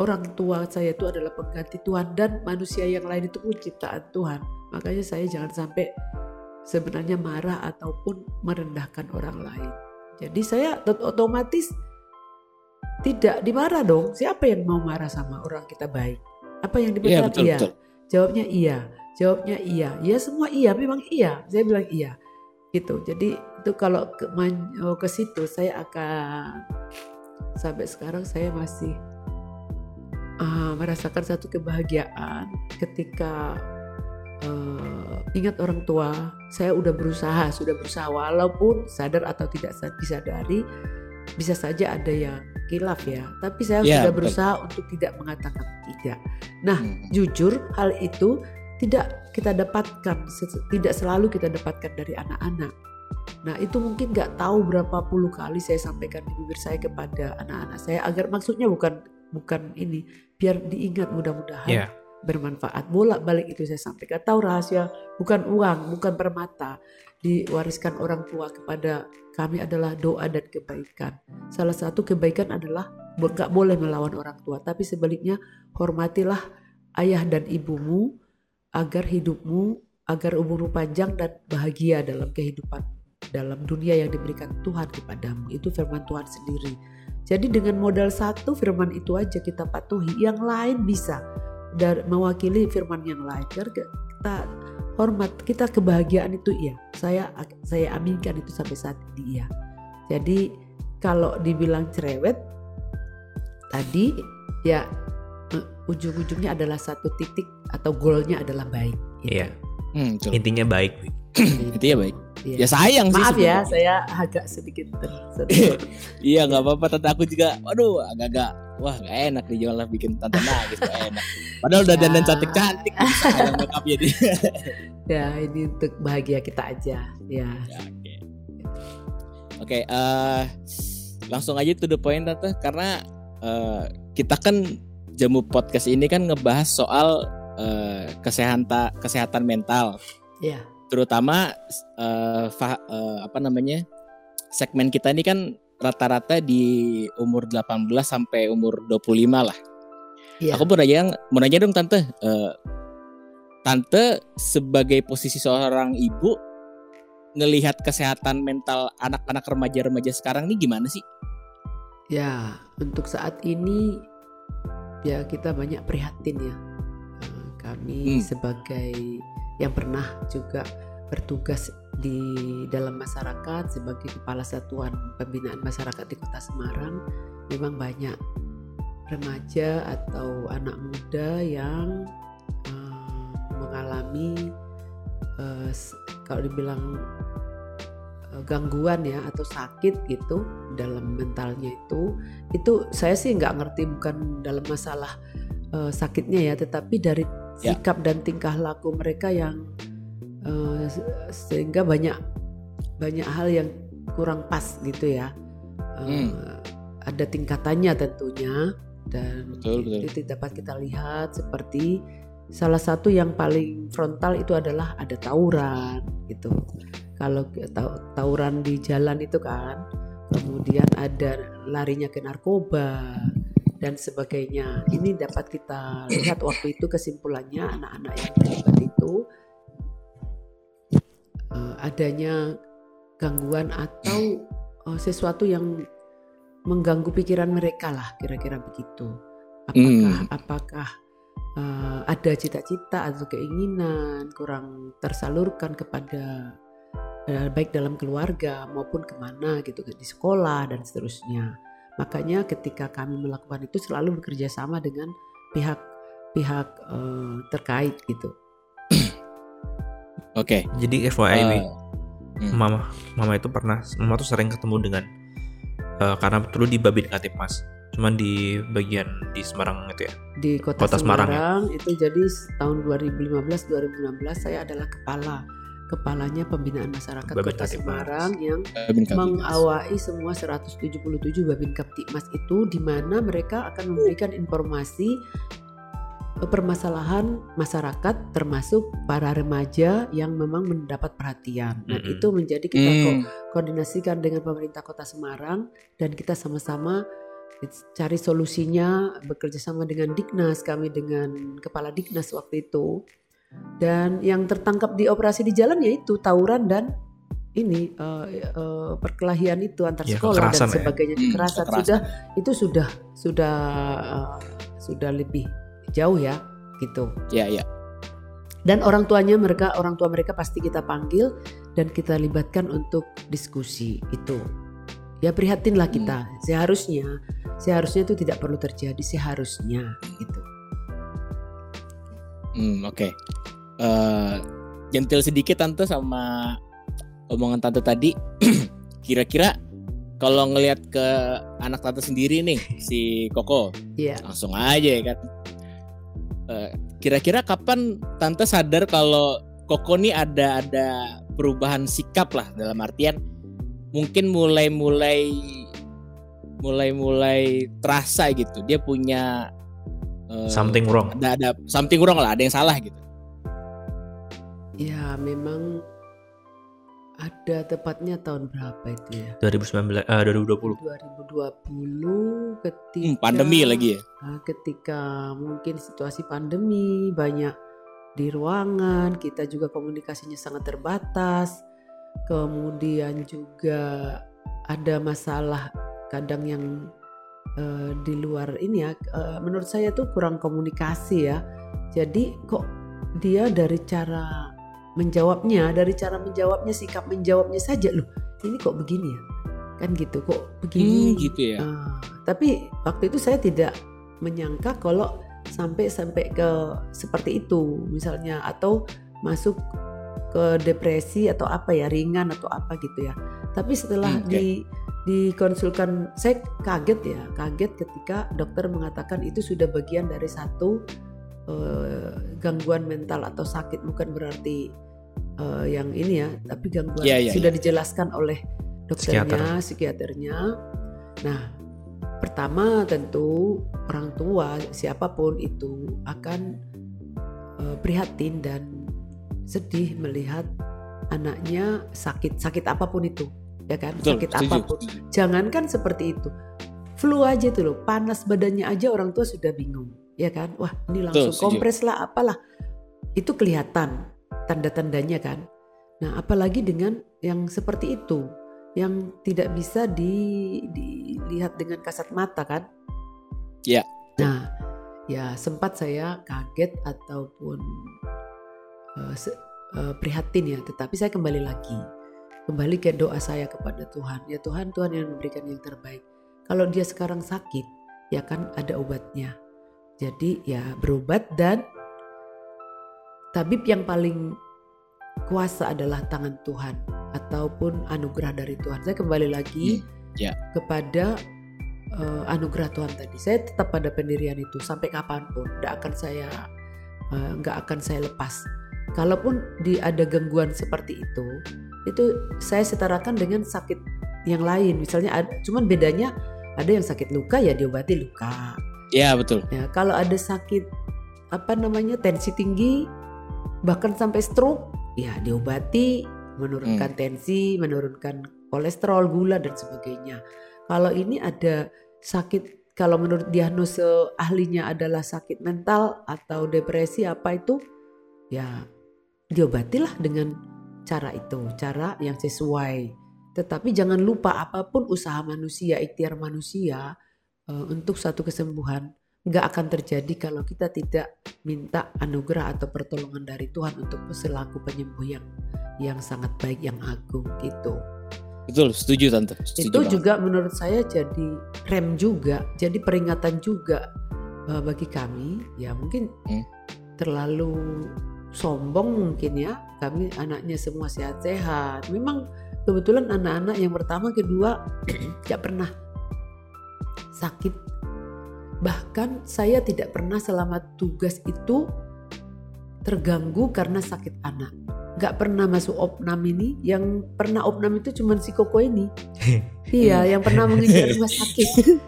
orang tua saya itu adalah pengganti Tuhan dan manusia yang lain itu pun ciptaan Tuhan. Makanya saya jangan sampai sebenarnya marah ataupun merendahkan orang lain. Jadi saya ot- otomatis tidak dimarah dong. Siapa yang mau marah sama orang kita baik? Apa yang Iya dibenarkan? betul iya. betul. Jawabnya iya. Jawabnya iya. Ya semua iya, memang iya. Saya bilang iya. Gitu. Jadi itu kalau ke, man- oh, ke situ saya akan sampai sekarang saya masih ah, merasakan satu kebahagiaan ketika eh, ingat orang tua. Saya udah berusaha, sudah berusaha walaupun sadar atau tidak sa- disadari bisa saja ada yang kilaf ya, tapi saya Ya, sudah betul. berusaha untuk tidak mengatakan tidak. Nah, Hmm. jujur hal itu tidak kita dapatkan, tidak selalu kita dapatkan dari anak-anak. Nah itu mungkin nggak tahu berapa puluh kali saya sampaikan di bibir saya kepada anak-anak saya agar maksudnya bukan bukan ini biar diingat mudah-mudahan Iya. bermanfaat bolak balik itu saya sampaikan tahu rahasia bukan uang bukan permata diwariskan orang tua kepada kami adalah doa dan kebaikan salah satu kebaikan adalah nggak boleh melawan orang tua tapi sebaliknya hormatilah ayah dan ibumu agar hidupmu agar umurmu panjang dan bahagia dalam kehidupan dalam dunia yang diberikan Tuhan kepadamu. Itu firman Tuhan sendiri. Jadi dengan modal satu firman itu aja kita patuhi. Yang lain bisa dan mewakili firman yang lain. Biar kita hormat kita kebahagiaan itu iya. Saya saya aminkan itu sampai saat ini iya. Jadi kalau dibilang cerewet tadi ya ujung-ujungnya adalah satu titik atau goalnya adalah baik gitu. Iya. Hmm, betul. Intinya baik. [CLEARS THROAT] Intinya baik. Iya. Ya sayang sih maaf ya saya agak sedikit ter- [LAUGHS] Iya nggak apa-apa tante aku juga. Waduh agak-agak wah gak enak nih janganlah bikin tante nangis gak enak. Padahal udah Ya. dandan cantik-cantik [LAUGHS] bisa yang make upnya dia. [LAUGHS] ya ini untuk bahagia kita aja ya Ya, Oke. Oke, eh, langsung aja to the point tante karena eh, kita kan jamu podcast ini kan ngebahas soal eh, kesehatan kesehatan mental, ya terutama eh, fa- eh, apa namanya segmen kita ini kan rata-rata di umur 18 sampai umur 25 lah. Iya. Aku mau nanya, mau nanya dong tante, Eh, tante sebagai posisi seorang ibu ngelihat kesehatan mental anak-anak remaja-remaja sekarang ini gimana sih? Ya, untuk saat ini ya kita banyak prihatin ya. Eh, Kami Hmm. sebagai yang pernah juga bertugas di dalam masyarakat sebagai kepala satuan pembinaan masyarakat di Kota Semarang, memang banyak remaja atau anak muda yang eh, mengalami s- kalau dibilang gangguan ya atau sakit gitu dalam mentalnya itu itu saya sih nggak ngerti bukan dalam masalah eh, sakitnya ya tetapi dari Ya. sikap dan tingkah laku mereka yang eh, se- sehingga banyak banyak hal yang kurang pas gitu ya Eh, ada tingkatannya tentunya dan Betul, betul. itu dapat kita lihat seperti salah satu yang paling frontal itu adalah ada tawuran gitu. Kalau tawuran di jalan itu kan kemudian ada larinya ke narkoba dan sebagainya. Ini dapat kita lihat waktu itu kesimpulannya anak-anak yang terlibat itu eh, adanya gangguan atau eh, sesuatu yang mengganggu pikiran mereka lah kira-kira begitu. Apakah Hmm. apakah eh, ada cita-cita atau keinginan kurang tersalurkan kepada eh, baik dalam keluarga maupun ke mana gitu di sekolah dan seterusnya makanya ketika kami melakukan itu selalu bekerja sama dengan pihak pihak eh, terkait gitu [COUGHS] Oke. Jadi FYI, eh, hmm. mama mama itu pernah mama tuh sering ketemu dengan eh, karena dulu di Babin Katip Mas. Cuman di bagian di Semarang itu ya. di kota, Kota Semarang, Semarang, ya? itu jadi tahun 2015-2016 saya adalah kepala kepalanya pembinaan masyarakat Babin kota. Semarang yang mengawai semua 177 Babin Kaptikmas itu di mana mereka akan memberikan informasi eh, permasalahan masyarakat termasuk para remaja yang memang mendapat perhatian. Dan Mm-mm. itu menjadi kita ko- Hmm. koordinasikan dengan pemerintah Kota Semarang dan kita sama-sama cari solusinya bekerja sama dengan Diknas kami dengan kepala Diknas waktu itu. Dan yang tertangkap di operasi di jalan yaitu tawuran dan ini eh, eh, perkelahian itu antar Ya, sekolah dan ya. sebagainya. Hmm, kekerasan. kekerasan. sudah itu sudah sudah eh, sudah lebih jauh ya gitu. Ya, ya. dan orang tuanya mereka orang tua mereka pasti kita panggil dan kita libatkan untuk diskusi itu. Ya prihatinlah kita. Seharusnya seharusnya itu tidak perlu terjadi seharusnya gitu Hmm, oke. Eh, gentil sedikit tante sama omongan tante tadi. [CLEARS THROAT] Kira-kira kalau ngelihat ke anak tante sendiri nih si Koko Iya. langsung aja ya kan Eh, kira-kira kapan tante sadar kalau Koko nih ada ada perubahan sikap lah dalam artian mungkin mulai-mulai mulai-mulai terasa gitu. Dia punya eh, something wrong. ada ada something wrong lah ada yang salah gitu. Ya memang ada tepatnya tahun berapa itu ya? 2019 eh, 2020 2020 ketika Hmm, pandemi lagi ya? Nah, ketika mungkin situasi pandemi banyak di ruangan, kita juga komunikasinya sangat terbatas. Kemudian juga ada masalah kadang yang eh, di luar ini ya. eh, menurut saya tuh kurang komunikasi ya. Jadi kok dia dari cara menjawabnya, dari cara menjawabnya, sikap menjawabnya saja loh. Ini kok begini ya? Kan gitu kok begini. Hmm, gitu ya Ah, tapi waktu itu saya tidak menyangka kalau sampai sampai ke seperti itu misalnya atau masuk ke depresi atau apa ya ringan atau apa gitu ya. Tapi setelah Hmm, oke. di dikonsulkan. Saya kaget ya, kaget ketika dokter mengatakan itu sudah bagian dari satu eh, gangguan mental atau sakit bukan berarti eh, yang ini ya, tapi gangguan Iya, iya, sudah dijelaskan oleh dokternya, psikiaternya. Nah, pertama tentu orang tua siapa pun itu akan eh, prihatin dan sedih melihat anaknya sakit, sakit apa pun itu, ya kan? betul sakit setuju, apa pun. Jangankan seperti itu. Flu aja tuh loh, panas badannya aja orang tua sudah bingung, ya kan? Wah, ini langsung setuju. kompres lah apalah. Itu kelihatan tanda-tandanya kan. Nah, apalagi dengan yang seperti itu, yang tidak bisa di- dilihat dengan kasat mata kan? Iya. Nah, ya sempat saya kaget ataupun eh, se- eh, prihatin ya, tetapi saya kembali lagi, kembali ke doa saya kepada Tuhan. Ya Tuhan, Tuhan yang memberikan yang terbaik. Kalau dia sekarang sakit, ya kan ada obatnya. Jadi ya berobat dan tabib yang paling kuasa adalah tangan Tuhan ataupun anugerah dari Tuhan. Saya kembali lagi ya. kepada eh, anugerah Tuhan tadi. Saya tetap pada pendirian itu sampai kapan pun. Tidak akan saya eh, nggak akan saya lepas. Kalaupun di ada gangguan seperti itu, itu saya setarakan dengan sakit yang lain. Misalnya, ada, cuman bedanya ada yang sakit luka ya diobati luka. ya betul Ya, kalau ada sakit apa namanya tensi tinggi bahkan sampai stroke ya diobati menurunkan tensi, menurunkan kolesterol, gula dan sebagainya. Kalau ini ada sakit kalau menurut diagnose ahlinya adalah sakit mental atau depresi apa itu ya diobatilah dengan cara itu, cara yang sesuai. Tetapi jangan lupa apa pun usaha manusia, ikhtiar manusia eh, untuk satu kesembuhan nggak akan terjadi kalau kita tidak minta anugerah atau pertolongan dari Tuhan untuk selaku penyembuh yang yang sangat baik yang agung gitu. betul setuju tante setuju itu banget. juga menurut saya jadi rem juga, jadi peringatan juga eh, bagi kami ya mungkin Hmm. terlalu sombong mungkin ya. Kami anaknya semua sehat-sehat. Memang kebetulan anak-anak yang pertama kedua [CLEARS THROAT] tidak pernah sakit. Bahkan saya tidak pernah selama tugas itu terganggu karena sakit anak. Nggak pernah masuk opnam ini. Yang pernah opnam itu cuma si koko ini. [LAUGHS] Iya yang pernah mengejar rumah [LAUGHS] sakit.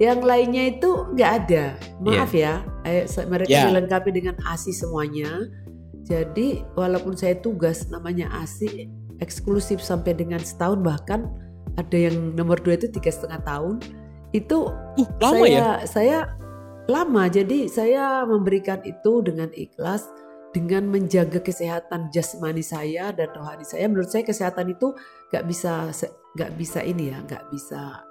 Yang lainnya itu nggak ada. Maaf ya. Eh, mereka Ya. dilengkapi dengan asi semuanya jadi walaupun saya tugas namanya asi eksklusif sampai dengan setahun bahkan ada yang nomor dua itu tiga setengah tahun itu uh, lama saya, ya Saya lama, jadi saya memberikan itu dengan ikhlas, dengan menjaga kesehatan jasmani saya dan rohani saya. Menurut saya kesehatan itu nggak bisa nggak bisa ini ya, nggak bisa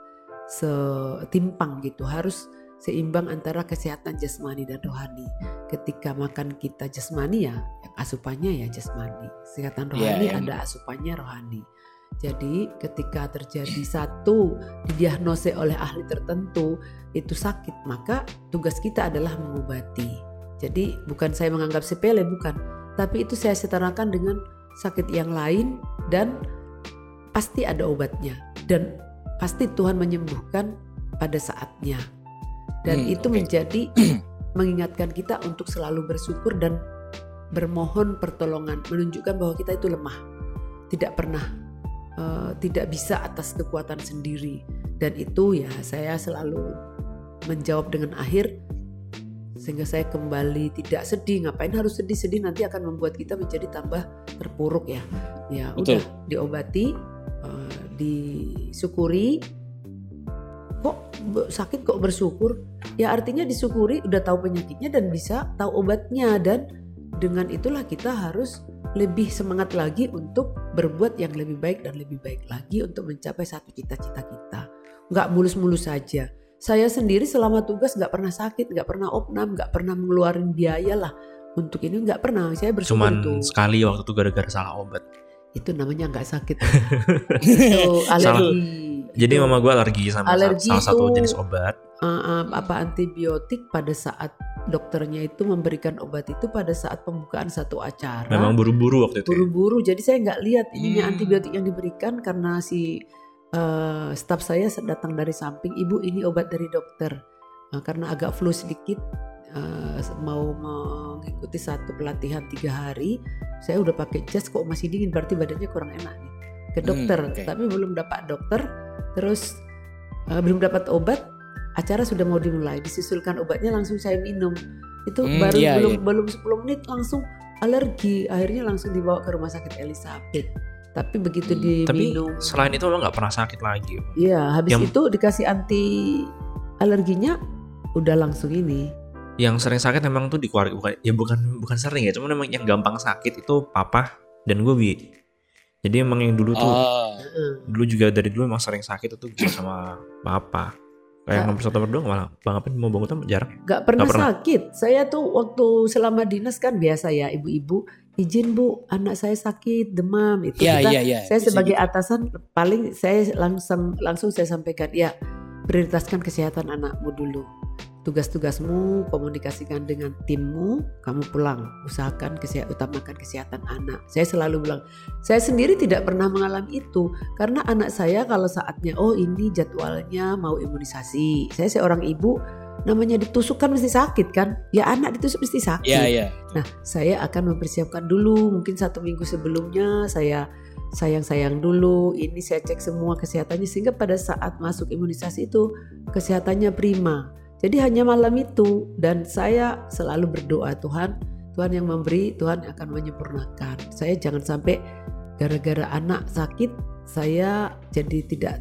setimpang gitu. Harus seimbang antara kesehatan jasmani dan rohani. Ketika makan kita jasmani ya, asupannya ya jasmani. Kesehatan Iya, rohani yang- ada asupannya rohani. Jadi ketika terjadi satu didiagnose oleh ahli tertentu itu sakit, maka tugas kita adalah mengobati. Jadi bukan saya menganggap sepele, bukan. Tapi itu saya setarakan dengan sakit yang lain dan pasti ada obatnya. Dan pasti Tuhan menyembuhkan pada saatnya. Dan Hmm, itu oke. menjadi [CLEARS THROAT] mengingatkan kita untuk selalu bersyukur dan bermohon pertolongan, menunjukkan bahwa kita itu lemah, tidak pernah eh, tidak bisa atas kekuatan sendiri. Dan itu ya saya selalu menjawab dengan akhir sehingga saya kembali tidak sedih. Ngapain harus sedih-sedih nanti akan membuat kita menjadi tambah terpuruk ya. Ya Betul. udah diobati, eh, disyukuri. Kok sakit kok bersyukur? Ya artinya disyukuri udah tahu penyakitnya dan bisa tahu obatnya dan dengan itulah kita harus lebih semangat lagi untuk berbuat yang lebih baik dan lebih baik lagi untuk mencapai satu cita-cita kita. Nggak mulus-mulus saja. Saya sendiri selama tugas nggak pernah sakit, nggak pernah opnam, nggak pernah mengeluarin biaya lah untuk ini nggak pernah. Saya bersyukur Cuman itu. sekali waktu itu gara-gara salah obat. Itu namanya nggak sakit. [LAUGHS] itu alergi. Jadi mama gue alergi sama sa- Alergi salah satu itu- jenis obat. uh, uh, apa antibiotik pada saat dokternya itu memberikan obat itu pada saat pembukaan satu acara. Memang buru-buru waktu itu. ya. buru-buru jadi saya nggak lihat ininya Hmm. antibiotik yang diberikan karena si eh, staf saya datang dari samping ibu ini obat dari dokter Nah, karena agak flu sedikit eh, mau mengikuti satu pelatihan tiga hari saya udah pakai jas kok masih dingin berarti badannya kurang enak nih ke Hmm, dokter oke. tapi belum dapat dokter terus eh, belum dapat obat acara sudah mau dimulai disusulkan obatnya langsung saya minum itu Hmm, baru iya, belum iya. belum 10 menit langsung alergi akhirnya langsung dibawa ke rumah sakit Elizabeth tapi begitu Hmm, Tapi diminum selain itu lo nggak pernah sakit lagi. Iya, habis Yang- itu dikasih anti alerginya udah langsung ini. Yang sering sakit memang tuh di keluarga bukan ya bukan bukan sering ya, cuma memang yang gampang sakit itu papa dan gue bi. Jadi emang yang dulu tuh Oh. Dulu juga dari dulu emang sering sakit itu gue sama papa. Kayak nomor satu nomor dua malah bang apa mau bangun tuh jarang. Gak pernah, Nggak pernah. sakit. Saya tuh waktu selama dinas kan biasa ya ibu-ibu izin bu anak saya sakit demam itu Iya kita iya iya. saya Bisa sebagai gitu. atasan paling saya langsung langsung saya sampaikan ya prioritaskan kesehatan anakmu dulu tugas-tugasmu komunikasikan dengan timmu kamu pulang. Usahakan kesehatan utamakan kesehatan anak. Saya selalu bilang saya sendiri tidak pernah mengalami itu karena anak saya kalau saatnya oh ini jadwalnya mau imunisasi. Saya seorang ibu namanya ditusuk kan mesti sakit kan? Ya anak ditusuk mesti sakit. Iya iya. Nah, saya akan mempersiapkan dulu, mungkin satu minggu sebelumnya saya sayang-sayang dulu, ini saya cek semua kesehatannya sehingga pada saat masuk imunisasi itu kesehatannya prima. Jadi hanya malam itu dan saya selalu berdoa Tuhan, Tuhan yang memberi, Tuhan akan menyempurnakan. Saya jangan sampai gara-gara anak sakit saya jadi tidak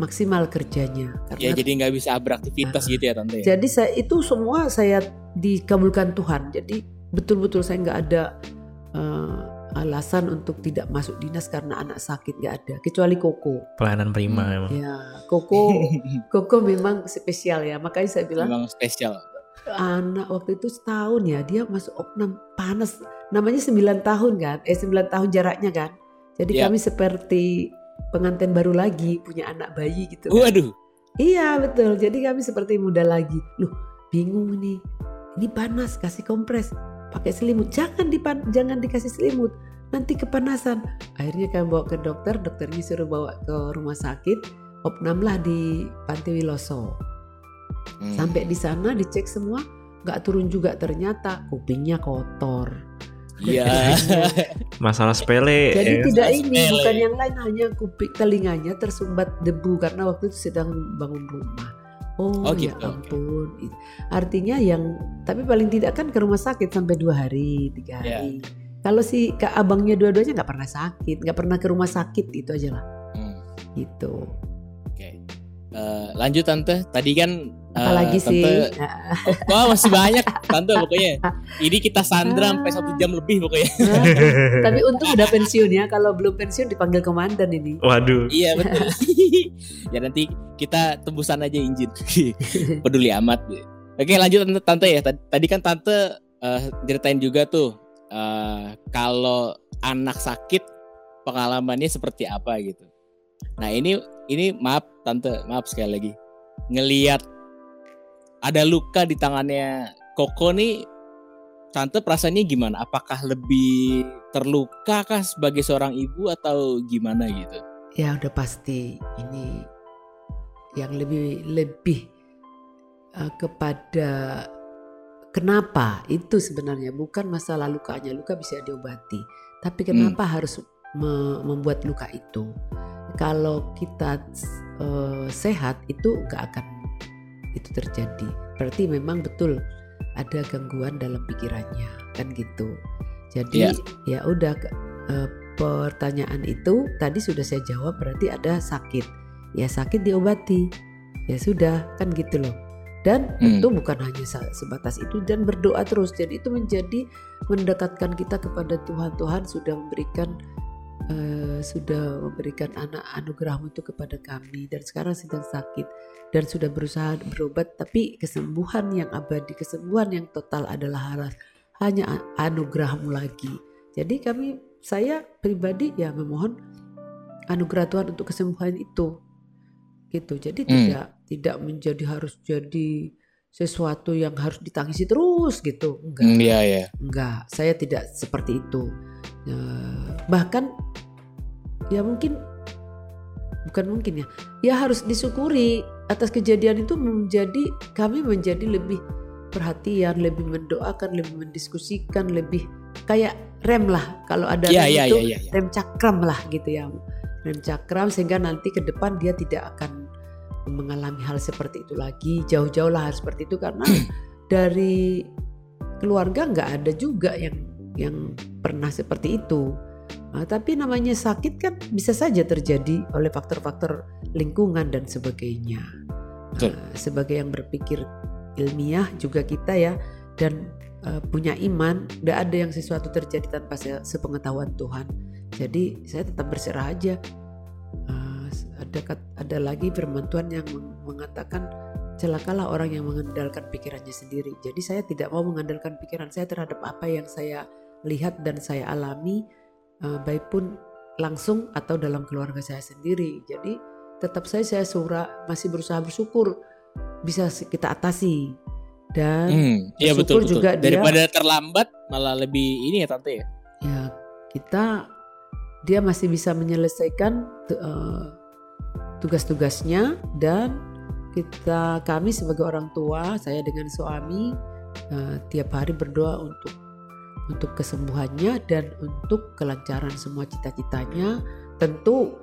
maksimal kerjanya. Ya Karena jadi nggak bisa beraktivitas gitu ya tante. ya? jadi saya itu semua saya dikabulkan Tuhan. Jadi betul-betul saya nggak ada eh, alasan untuk tidak masuk dinas karena anak sakit nggak ada. Kecuali Koko. Pelayanan prima Hmm, emang. Ya, Koko, [LAUGHS] Koko memang spesial ya. Makanya saya bilang Memang spesial. anak waktu itu setahun ya dia masuk opnam panas. Namanya 9 tahun kan? Eh 9 tahun jaraknya kan. Jadi Ya. kami seperti pengantin baru lagi punya anak bayi gitu. kan. Waduh. Iya betul. Jadi kami seperti muda lagi. Loh, bingung nih. Ini panas, kasih kompres. Pakai selimut. Jangan dipan jangan dikasih selimut. Nanti kepanasan. Akhirnya kami bawa ke dokter, dokternya suruh bawa ke rumah sakit. Opnam lah di Panti Wiloso. Hmm. Sampai di sana dicek semua, nggak turun juga ternyata kupingnya kotor. Iya. [LAUGHS] Masalah sepele. Jadi ya. tidak ini, bukan yang lain hanya kuping telinganya tersumbat debu karena waktu itu sedang bangun rumah. Oh, Oh, ya gitu. ampun. It- Artinya yang tapi paling tidak kan ke rumah sakit sampai dua hari, tiga Ya. hari. Kalau si kak abangnya dua-duanya nggak pernah sakit, nggak pernah ke rumah sakit itu aja lah. Hmm. Gitu. Oke. Eh, lanjut tante. Tadi kan eh, Apalagi sih? tante- Nah, [LAUGHS] Wah masih banyak tante pokoknya. Ini kita sandra sampai satu jam lebih pokoknya. [LAUGHS] tapi untung udah pensiun ya. Kalau belum pensiun dipanggil komandan ini. Waduh. Iya betul. [LAUGHS] ya nanti kita tembusan aja injin. Peduli amat. Oke lanjut tante, tante ya. Tadi kan tante eh, ceritain juga tuh eh, kalau anak sakit pengalamannya seperti apa gitu. Nah ini ini maaf tante maaf sekali lagi ngeliat ada luka di tangannya Koko nih tante perasaannya gimana? Apakah lebih terluka kah sebagai seorang ibu atau gimana gitu? Ya udah pasti ini yang lebih lebih uh, kepada kenapa? Itu sebenarnya bukan masalah lukanya. Luka bisa diobati. Tapi kenapa harus me- membuat luka itu? Kalau kita uh, sehat itu nggak akan itu terjadi. Berarti memang betul ada gangguan dalam pikirannya kan gitu. Jadi ya udah uh, pertanyaan itu tadi sudah saya jawab berarti ada sakit. Ya sakit diobati. Ya sudah kan gitu loh dan Hmm. itu bukan hanya sebatas itu dan berdoa terus. Jadi itu menjadi mendekatkan kita kepada Tuhan. Tuhan sudah memberikan eh, sudah memberikan anak anugerahmu itu kepada kami dan sekarang sedang sakit dan sudah berusaha berobat tapi kesembuhan yang abadi kesembuhan yang total adalah harus hanya anugerahmu lagi. Jadi kami saya pribadi ya memohon anugerah Tuhan untuk kesembuhan itu. Gitu. Jadi Hmm. tidak tidak menjadi harus jadi sesuatu yang harus ditangisi terus gitu. Enggak. Hmm, iya ya. enggak saya tidak seperti itu. Eh, bahkan ya mungkin bukan mungkin ya ya harus disyukuri atas kejadian itu menjadi kami menjadi lebih perhatian lebih mendoakan lebih mendiskusikan lebih kayak rem lah. Kalau ada Iya rem iya itu iya iya. rem cakram lah gitu ya. Rem cakram sehingga nanti ke depan dia tidak akan mengalami hal seperti itu lagi jauh-jauh lah hal seperti itu karena dari keluarga nggak ada juga yang yang pernah seperti itu. Nah, tapi namanya sakit kan bisa saja terjadi oleh faktor-faktor lingkungan dan sebagainya. Betul. Nah, sebagai yang berpikir ilmiah juga kita ya dan eh, punya iman tidak ada yang sesuatu terjadi tanpa se- sepengetahuan Tuhan. Jadi saya tetap berserah aja. Eh, ada ada lagi firman Tuhan yang meng- mengatakan celakalah orang yang mengandalkan pikirannya sendiri jadi saya tidak mau mengandalkan pikiran saya terhadap apa yang saya lihat dan saya alami eh, baik pun langsung atau dalam keluarga saya sendiri jadi tetap saya saya surah masih berusaha bersyukur bisa kita atasi dan Hmm, iya betul betul. juga dia- Daripada terlambat malah lebih ini ya tante ya. ya kita dia masih bisa menyelesaikan eh, tugas-tugasnya dan kita kami sebagai orang tua saya dengan suami eh, tiap hari berdoa untuk untuk kesembuhannya dan untuk kelancaran semua cita-citanya tentu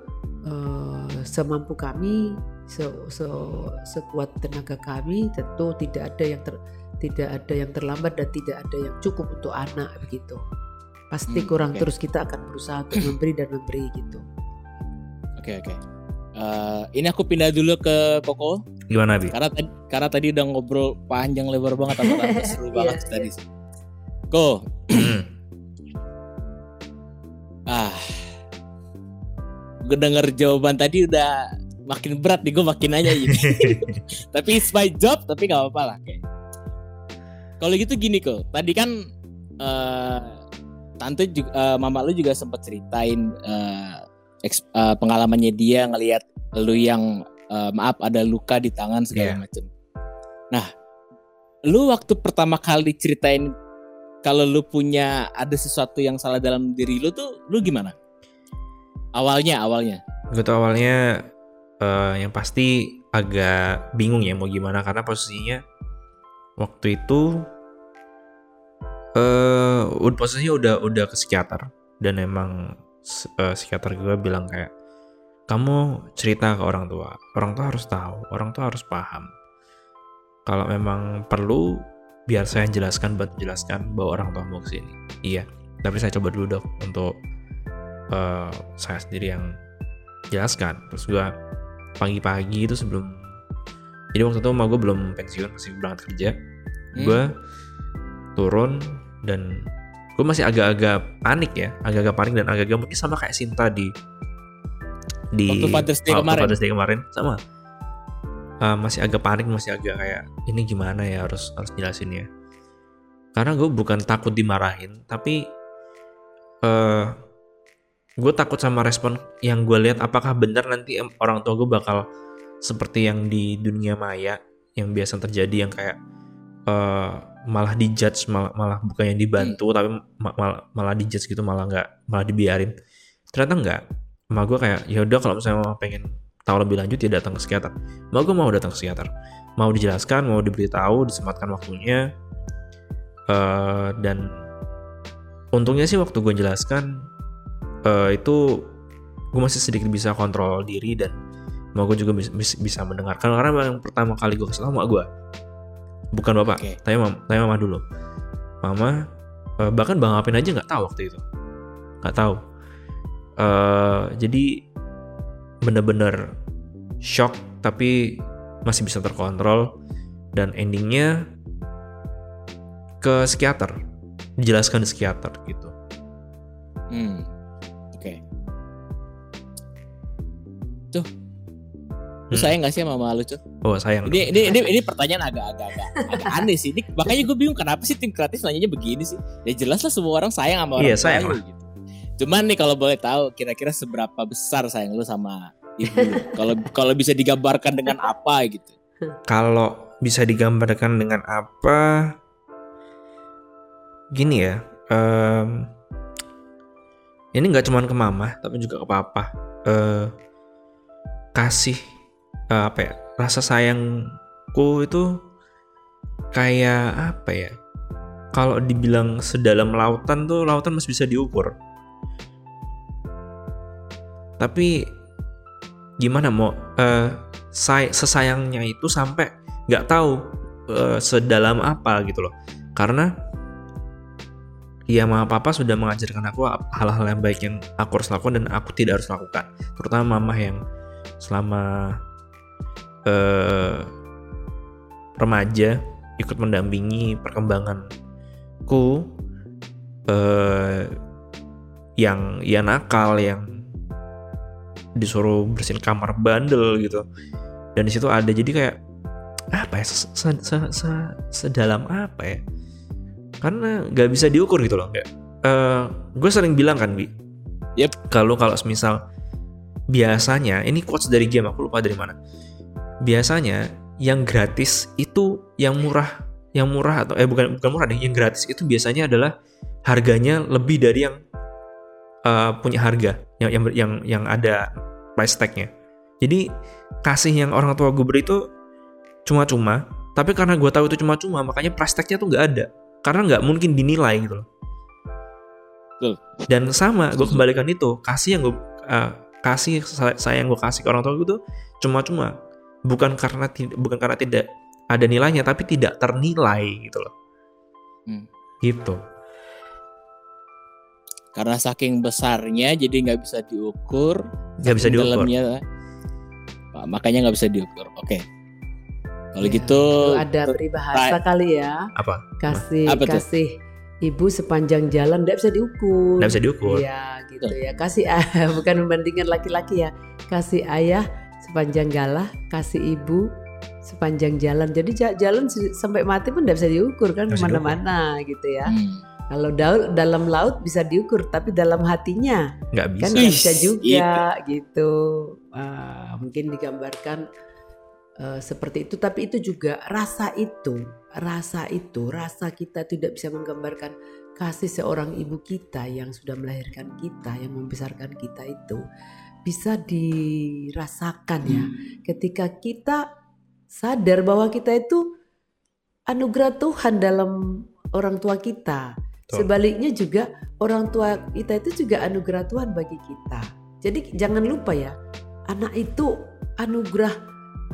eh, semampu kami se- se- sekuat tenaga kami tentu tidak ada yang ter, tidak ada yang terlambat dan tidak ada yang cukup untuk anak begitu pasti Hmm, kurang oke. terus kita akan berusaha untuk memberi dan memberi gitu Oke oke. Eh, ini aku pindah dulu ke Koko Gimana Bi? karena tadi karena tadi udah ngobrol panjang lebar banget [LAUGHS] sama tante seru banget Iya, tadi. Ko, Hmm. [CLEARS THROAT] ah, gue denger jawaban tadi udah makin berat nih gue makin nanya gitu. [LAUGHS] tapi it's my job tapi nggak apa-apa lah kayak. Kalau gitu gini kok, tadi kan eh tante juga, eh, mama lu juga sempat ceritain eh, eh, pengalamannya dia ngelihat lu yang eh, maaf ada luka di tangan segala Iya. macam. Nah, lu waktu pertama kali ceritain kalau lu punya ada sesuatu yang salah dalam diri lu tuh lu gimana? Awalnya, awalnya. Gue tuh awalnya eh, yang pasti agak bingung ya mau gimana karena posisinya waktu itu eh udah posisinya udah udah ke psikiater dan emang eh, psikiater gue bilang kayak kamu cerita ke orang tua. Orang tua harus tahu. Orang tua harus paham. Kalau memang perlu biar saya jelaskan buat jelaskan bahwa orang tua mau ke sini iya. Tapi saya coba dulu dok untuk eh, saya sendiri yang jelaskan. Terus gue pagi-pagi itu sebelum jadi waktu itu emak gue belum pensiun masih berangkat kerja. Hmm. gue turun dan gue masih agak-agak panik ya agak-agak panik dan agak-agak mungkin sama kayak Sinta di di Waktu Father's Day waktu kemarin. Father's Day kemarin. Sama. Uh, masih agak panik masih agak kayak ini gimana ya harus harus jelasin ya. Karena gue bukan takut dimarahin tapi eh gue takut sama respon yang gue lihat apakah benar nanti orang tua gue bakal seperti yang di dunia maya yang biasa terjadi yang kayak eh, malah dijudge malah malah bukan yang dibantu tapi ma- malah malah dijudge gitu malah nggak malah dibiarin. Ternyata nggak. Sama gue kayak ya udah kalau misalnya mama pengen tahu lebih lanjut ya datang ke psikiater. Mau gue mau datang ke psikiater. Mau dijelaskan mau diberitahu disempatkan waktunya. Eh, dan untungnya sih waktu gue jelaskan eh, itu gue masih sedikit bisa kontrol diri dan mau gue juga bisa, bisa, bisa mendengarkan. Karena yang pertama kali gue kesel sama gue bukan bapak Oke. tanya mama tanya mama dulu mama eh, bahkan bang Apin aja nggak tahu waktu itu nggak tahu Eh, jadi bener-bener shock tapi masih bisa terkontrol dan endingnya ke psikiater dijelaskan di psikiater gitu Hmm. Oke. Tuh. Lu Hmm. sayang gak sih sama mama lu, Cuh? oh sayang Ini, ini ini ini pertanyaan agak-agak agak, agak [LAUGHS] aneh sih. Ini makanya gue bingung kenapa sih tim kreatif nanyanya begini sih? Ya jelas lah semua orang sayang sama orang Iya, sayang tuanya gitu. Cuman nih kalau boleh tahu kira-kira seberapa besar sayang lu sama ibu? [LAUGHS] Kalau kalau bisa digambarkan dengan apa gitu. kalau bisa digambarkan dengan apa gini ya em, ini nggak cuman ke mama tapi juga ke papa Eh, kasih eh, apa ya rasa sayangku itu kayak apa ya kalau dibilang sedalam lautan tuh lautan masih bisa diukur. Tapi gimana mau eh, say- sesayangnya itu sampai nggak tahu eh, sedalam apa gitu loh. Karena ya mama papa sudah mengajarkan aku hal-hal yang baik yang aku harus lakukan dan aku tidak harus lakukan. Terutama mama yang selama eh, remaja ikut mendampingi perkembanganku eh, yang ya nakal yang disuruh bersihin kamar bandel gitu. Dan di situ ada jadi kayak apa ya se- se- se- se- sedalam apa ya? Karena nggak bisa diukur gitu loh nggak gue sering bilang kan bi Yep. kalau kalau semisal biasanya ini quotes dari game aku lupa dari mana biasanya yang gratis itu yang murah yang murah atau eh bukan bukan murah deh yang gratis itu biasanya adalah harganya lebih dari yang eh, punya harga yang yang yang yang ada price tagnya. Jadi kasih yang orang tua gue beri itu cuma-cuma tapi karena gue tahu itu cuma-cuma makanya price tagnya tuh nggak ada. Karena nggak mungkin dinilai gitu loh. Dan sama gue kembalikan itu kasih yang gue eh, kasih sayang gue kasih ke orang tua gue tuh cuma-cuma bukan karena tidak bukan karena tidak ada nilainya tapi tidak ternilai gitu loh Hmm. gitu Karena saking besarnya jadi nggak bisa diukur. nggak bisa diukur dalamnya, makanya nggak bisa diukur. Oke. Kalau Ya, gitu itu ada peribahasa kali ya apa kasih Apa tuh? kasih ibu sepanjang jalan tidak bisa diukur nggak bisa diukur Iya gitu ya kasih [LAUGHS] bukan membandingkan laki-laki ya kasih ayah sepanjang galah kasih ibu. Sepanjang jalan. Jadi ja- jalan sampai mati pun tidak bisa diukur kan ke mana-mana gitu ya. Hmm, kalau daul dalam laut bisa diukur tapi dalam hatinya nggak bisa. kan nggak bisa juga gitu. Ah, mungkin digambarkan eh, seperti itu. Tapi itu juga rasa itu rasa itu rasa kita tidak bisa menggambarkan kasih seorang ibu kita yang sudah melahirkan kita yang membesarkan kita itu bisa dirasakan ya ketika kita sadar bahwa kita itu anugerah Tuhan dalam orang tua kita Betul. sebaliknya juga orang tua kita itu juga anugerah Tuhan bagi kita jadi jangan lupa ya anak itu anugerah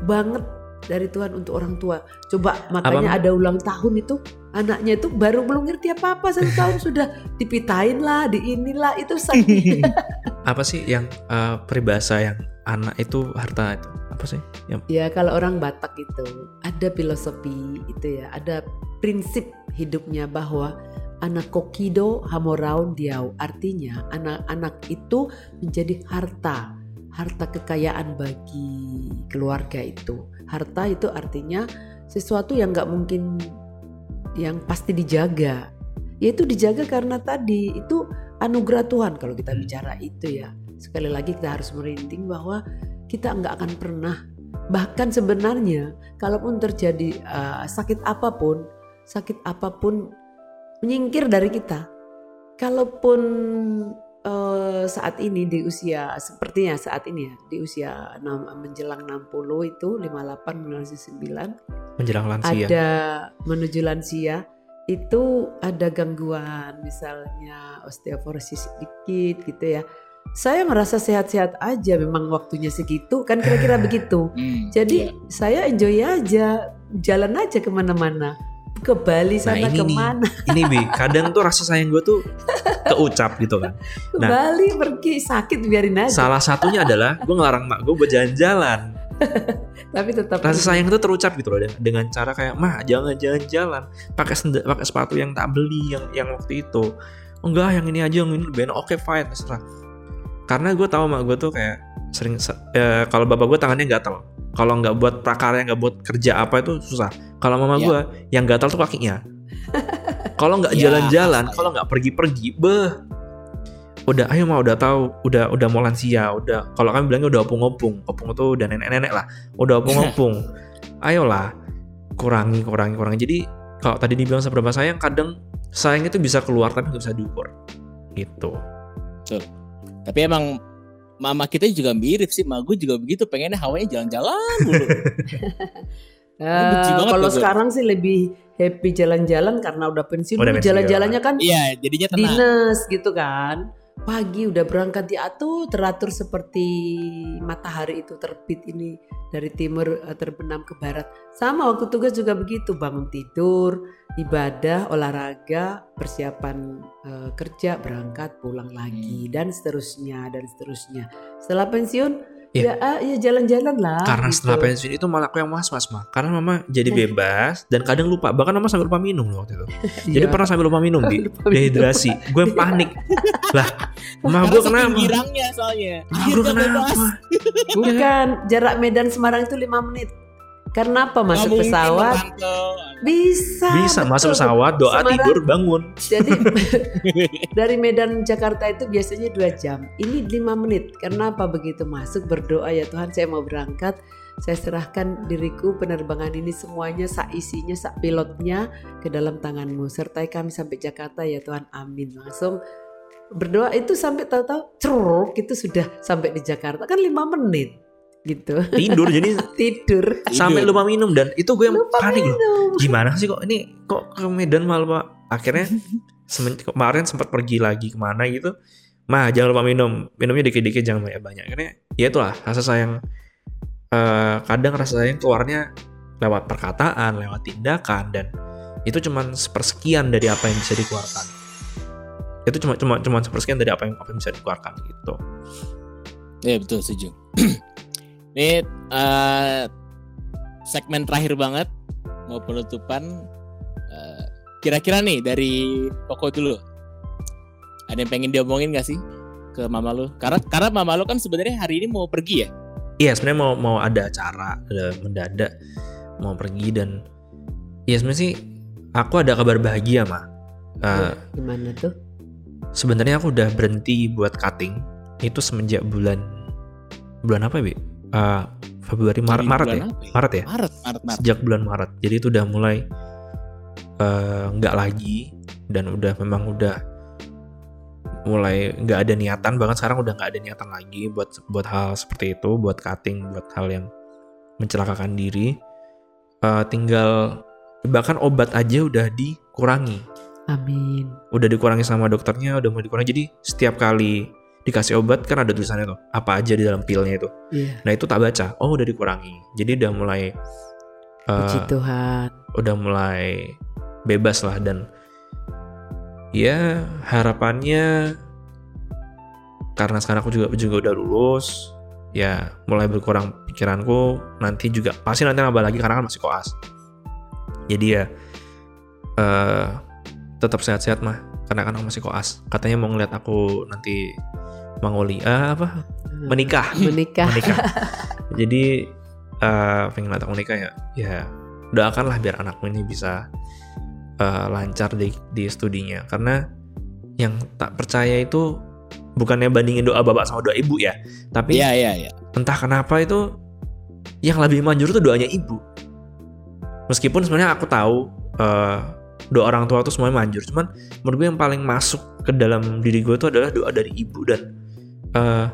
banget dari Tuhan untuk orang tua. Coba makanya Apa? ada ulang tahun itu anaknya itu baru belum ngerti apa-apa satu tahun sudah dipitain lah, di inilah itu sakit. [LAUGHS] apa sih yang eh, peribahasa yang anak itu harta itu apa sih yang ya kalau orang Batak itu ada filosofi itu ya, ada prinsip hidupnya bahwa anak kokido hamoraun diau artinya anak-anak itu menjadi harta harta kekayaan bagi keluarga itu harta itu artinya sesuatu yang nggak mungkin yang pasti dijaga. Yaitu dijaga karena tadi itu anugerah Tuhan kalau kita bicara itu ya. Sekali lagi kita harus merinding bahwa kita nggak akan pernah bahkan sebenarnya kalaupun terjadi uh, sakit apa pun sakit apa pun menyingkir dari kita. Kalaupun eh, saat ini di usia sepertinya saat ini ya di usia enam- menjelang 60 itu 58 menuju 9 menjelang lansia ada menuju lansia itu ada gangguan misalnya osteoporosis sedikit gitu ya. Saya merasa sehat-sehat aja memang waktunya segitu kan kira-kira [LAUGHS] begitu. Hmm, Jadi iya. saya enjoy aja jalan aja ke mana-mana ke Bali Nah, sana ini nih. ke mana? Ini bi. Kadang tuh rasa sayang gue tuh keucap gitu kan. Ke Nah. Bali pergi sakit biarin aja. salah satunya adalah gue ngelarang mak gue buat jalan-jalan. [LAUGHS] Tapi tetap rasa sayang itu terucap gitu loh dengan, cara kayak mah jangan jalan-jalan. Pakai pakai sepatu yang tak beli yang yang waktu itu. Enggak yang ini aja yang ini lebih enak. Oke fine. Terserah. Karena gue tahu mak gue tuh kayak sering se- eh, kalau bapak gue tangannya gatel. Kalau nggak buat prakarya nggak buat kerja apa itu susah. Kalau mama Ya. gue yang gatel tuh kakinya. Kalau nggak [LAUGHS] Ya, jalan-jalan kalau nggak pergi-pergi beh. Udah ayo mah udah tahu udah udah mau lansia udah kalau kami bilangnya udah opung-opung opung itu udah nenek-nenek lah udah opung-opung. [LAUGHS] Ayolah kurangi kurangi kurangi. Jadi kalau tadi dibilang seberapa sayang kadang sayang itu bisa keluar tapi nggak bisa diukur. Gitu. Tapi emang mama kita juga mirip sih, mak gue juga begitu. Pengennya hawanya jalan-jalan mulu. [LAUGHS] [LAUGHS] Eh, benci banget kalau sekarang sih lebih happy jalan-jalan karena udah pensiun Udah dulu pensiun. jalan-jalannya kan Iya, jadinya tenang. dinas gitu kan pagi udah berangkat diatur teratur seperti matahari itu terbit ini dari timur eh, terbenam ke barat sama waktu tugas juga begitu bangun tidur ibadah olahraga persiapan eh, kerja berangkat pulang lagi Hmm. dan seterusnya dan seterusnya setelah pensiun Iya. ya ah, ya jalan-jalan lah karena gitu. setelah pensiun itu malah aku yang was was mah karena mama jadi bebas dan kadang lupa. Bahkan mama sambil lupa minum loh waktu itu. [LAUGHS] Jadi Iya. pernah sambil lupa minum di [LAUGHS] dehidrasi. Gue panik. [LAUGHS] Lah mah Karena gue kenapa? girangnya soalnya. Anjir, gue kenapa? bukan jarak Medan Semarang itu lima menit karena apa Nggak masuk mungkin pesawat Tante. bisa bisa masuk betul. pesawat doa Semarang- tidur bangun Jadi [LAUGHS] [LAUGHS] dari Medan Jakarta itu biasanya dua jam. Ini lima menit. Kenapa begitu masuk berdoa ya Tuhan saya mau berangkat. Saya serahkan diriku penerbangan ini semuanya sak isinya sak pilotnya ke dalam tanganmu. Sertai kami sampai Jakarta ya Tuhan. Amin. Langsung berdoa itu sampai tahu-tahu ceruk itu sudah sampai di Jakarta kan lima menit gitu. Tidur jadi [LAUGHS] tidur. sampai lupa minum dan itu gue yang Lupa panik loh. minum. gimana sih kok ini kok ke Medan malah pak? Akhirnya [LAUGHS] semen- kemarin sempat pergi lagi ke mana gitu. Mah jangan lupa minum. Minumnya dikit-dikit jangan banyak banyak. Akhirnya ya itulah rasa sayang. Eh, kadang rasa sayang keluarnya lewat perkataan lewat tindakan dan itu cuman sepersekian dari apa yang bisa dikeluarkan. Itu cuma cuma cuma sepersekian dari apa yang apa yang bisa dikeluarkan gitu. Iya betul setuju. [CLEARS THROAT] Ini eh, segmen terakhir banget mau penutupan. Eh, Kira-kira nih dari Koko dulu, ada yang pengen diomongin gak sih ke mama lu? Karena karena mama lu kan sebenarnya hari ini mau pergi ya. Iya sebenarnya mau mau ada acara ada mendadak mau pergi dan ya sebenarnya sih aku ada kabar bahagia mah. Eh, gimana tuh sebenarnya aku udah berhenti buat cutting itu semenjak bulan bulan apa ya? Bi? Eh, Februari Maret Maret ya? ya? Maret ya? Maret, Maret, Maret. Sejak bulan Maret. Jadi itu udah mulai eh, nggak lagi dan udah memang udah mulai nggak ada niatan bahkan sekarang udah nggak ada niatan lagi buat buat hal seperti itu buat cutting buat hal yang mencelakakan diri Eh, tinggal bahkan obat aja udah dikurangi amin udah dikurangi sama dokternya udah mau dikurangi jadi setiap kali dikasih obat kan ada tulisannya tuh apa aja di dalam pilnya itu. Iya. Nah itu tak baca. Oh udah dikurangi. Jadi udah mulai eh, puji Tuhan. udah mulai bebas lah dan ya harapannya karena sekarang aku juga juga udah lulus ya mulai berkurang pikiranku nanti juga pasti nanti nambah lagi karena kan masih koas. Jadi ya eh tetap sehat-sehat mah karena kan aku masih koas. Katanya mau ngeliat aku nanti mangoli ah, apa menikah [LAUGHS] menikah menikah. [LAUGHS] Jadi eh pengen aku menikah ya, ya doakanlah biar anakmu ini bisa eh, lancar di di studinya. Karena yang tak percaya itu bukannya bandingin doa bapak sama doa ibu ya, tapi Iya, iya, iya. entah kenapa itu yang lebih manjur itu doanya ibu. Meskipun sebenarnya aku tahu eh, doa orang tua tuh semuanya manjur cuman menurut gue yang paling masuk ke dalam diri gue itu adalah doa dari ibu dan eh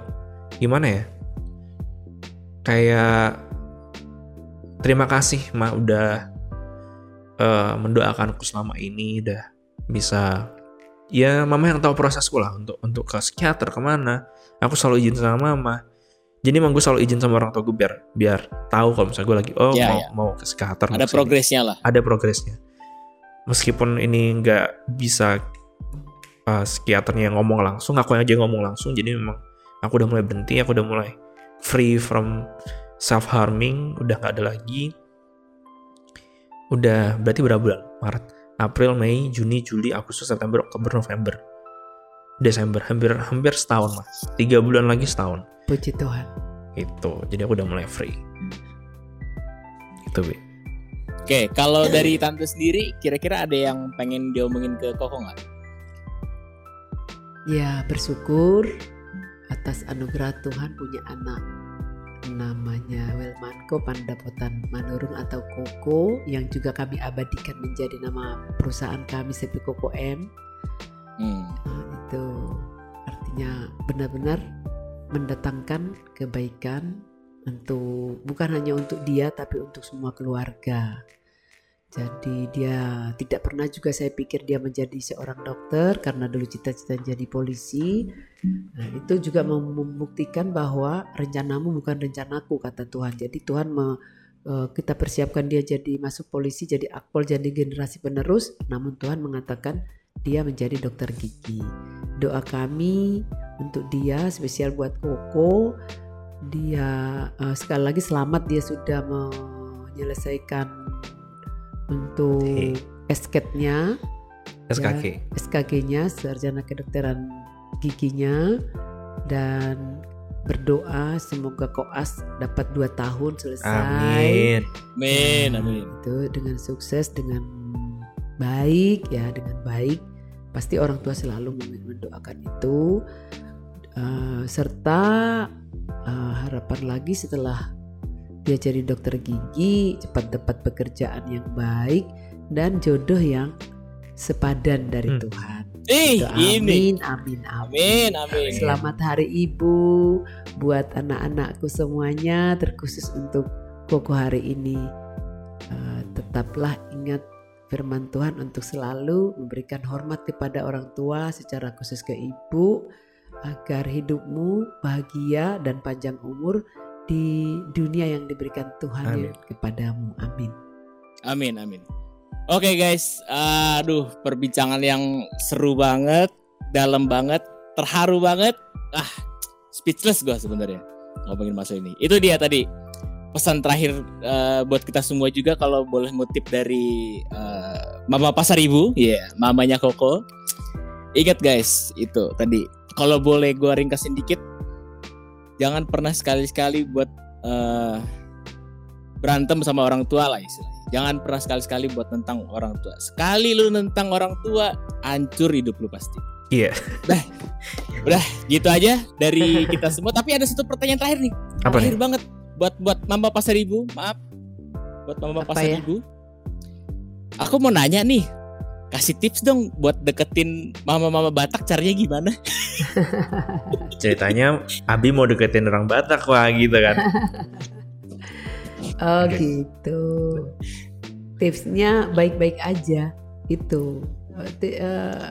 gimana ya? Kayak terima kasih ma udah eh, mendoakanku selama ini udah bisa ya mama yang tahu prosesku lah untuk untuk ke psikiater ke mana. Aku selalu izin sama mama. Jadi emang gue selalu izin sama orang tua gue biar biar tahu kalau misalnya gue lagi oh Ya, mau ya. mau ke psikiater Ada progresnya lah. ada progresnya. Meskipun ini nggak bisa uh, psikiaternya ngomong langsung aku aja ngomong langsung jadi memang aku udah mulai berhenti aku udah mulai free from self harming udah nggak ada lagi udah berarti berapa bulan Maret April Mei Juni Juli Agustus September Oktober November Desember hampir hampir setahun mas tiga bulan lagi setahun Puji Tuhan. itu jadi aku udah mulai free itu Bi. Oke, kalau dari tante sendiri, kira-kira ada yang pengen diomongin ke Koko nggak? Ya bersyukur atas anugerah Tuhan punya anak namanya Welmanko Pandapotan Manurung atau Koko yang juga kami abadikan menjadi nama perusahaan kami CP Koko M. Hmm. Nah, itu artinya benar-benar mendatangkan kebaikan untuk bukan hanya untuk dia tapi untuk semua keluarga. Jadi dia tidak pernah juga saya pikir dia menjadi seorang dokter karena dulu cita-cita jadi polisi. Nah, itu juga mem- membuktikan bahwa rencanamu bukan rencanaku kata Tuhan. Jadi Tuhan me- eh, kita persiapkan dia jadi masuk polisi, jadi akpol, jadi generasi penerus. Namun Tuhan mengatakan dia menjadi dokter gigi. Doa kami untuk dia spesial buat Koko. Dia eh, sekali lagi selamat dia sudah menyelesaikan untuk Oke. SKT-nya, SKG SKG-nya, sarjana kedokteran giginya dan berdoa semoga koas dapat dua tahun selesai. amin Amin, Nah, amin. Itu dengan sukses, dengan baik ya, dengan baik. Pasti orang tua selalu mendoakan itu. Eh, serta eh, harapan lagi setelah dia jadi dokter gigi, cepat dapat pekerjaan yang baik dan jodoh yang sepadan dari Hmm. Tuhan. Ih, Itu ini. amin, amin, Amin, amin. Selamat Hari Ibu buat anak-anakku semuanya, terkhusus untuk Koko hari ini. Eh, tetaplah ingat firman Tuhan untuk selalu memberikan hormat kepada orang tua, secara khusus ke ibu, agar hidupmu bahagia dan panjang umur di dunia yang diberikan Tuhan Amin. kepadamu. Amin. Amin, amin. Oke guys, aduh perbincangan yang seru banget, dalam banget, terharu banget. Ah, speechless gue sebenarnya ngomongin masalah ini. Itu dia tadi pesan terakhir eh, buat kita semua juga kalau boleh ngutip dari eh, Mama Pasar Ibu, ya mamanya Koko. Ingat guys, itu tadi kalau boleh gue ringkasin dikit, jangan pernah sekali-sekali buat eh, berantem sama orang tua lah istilahnya. Jangan pernah sekali-sekali buat tentang orang tua. Sekali lu nentang orang tua, hancur hidup lu pasti. iya Udah, gitu aja dari kita semua. Tapi ada satu pertanyaan terakhir nih. apa nih terakhir banget buat buat Mama Pasar Ibu, maaf. Buat Mama Apa Pasar ya? Ibu. Aku mau nanya nih. Kasih tips dong buat deketin mama-mama Batak caranya gimana? [LAUGHS] ceritanya Abi mau deketin orang Batak wah gitu kan Oh gitu. Tipsnya baik-baik aja itu. Eh,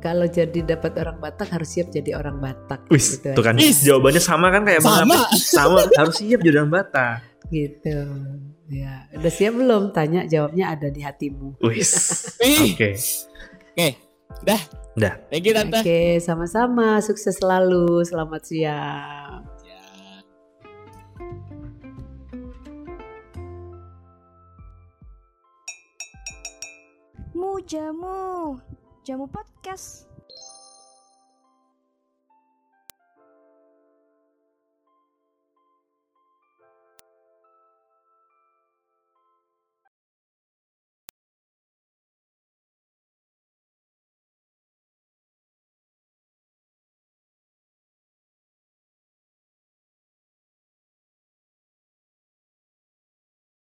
kalau jadi dapat orang Batak harus siap jadi orang Batak. Wis, gitu tuh kan Wis. jawabannya sama kan kayak Bang Sama. Abi. sama harus siap jadi orang Batak Gitu. Ya, udah siap belum? Tanya jawabnya ada di hatimu. wis [LAUGHS] oke Oke, dah. Dah. Thank you tante. Oke, sama-sama. Sukses selalu. Selamat siang. Ya. Mu jamu, jamu podcast.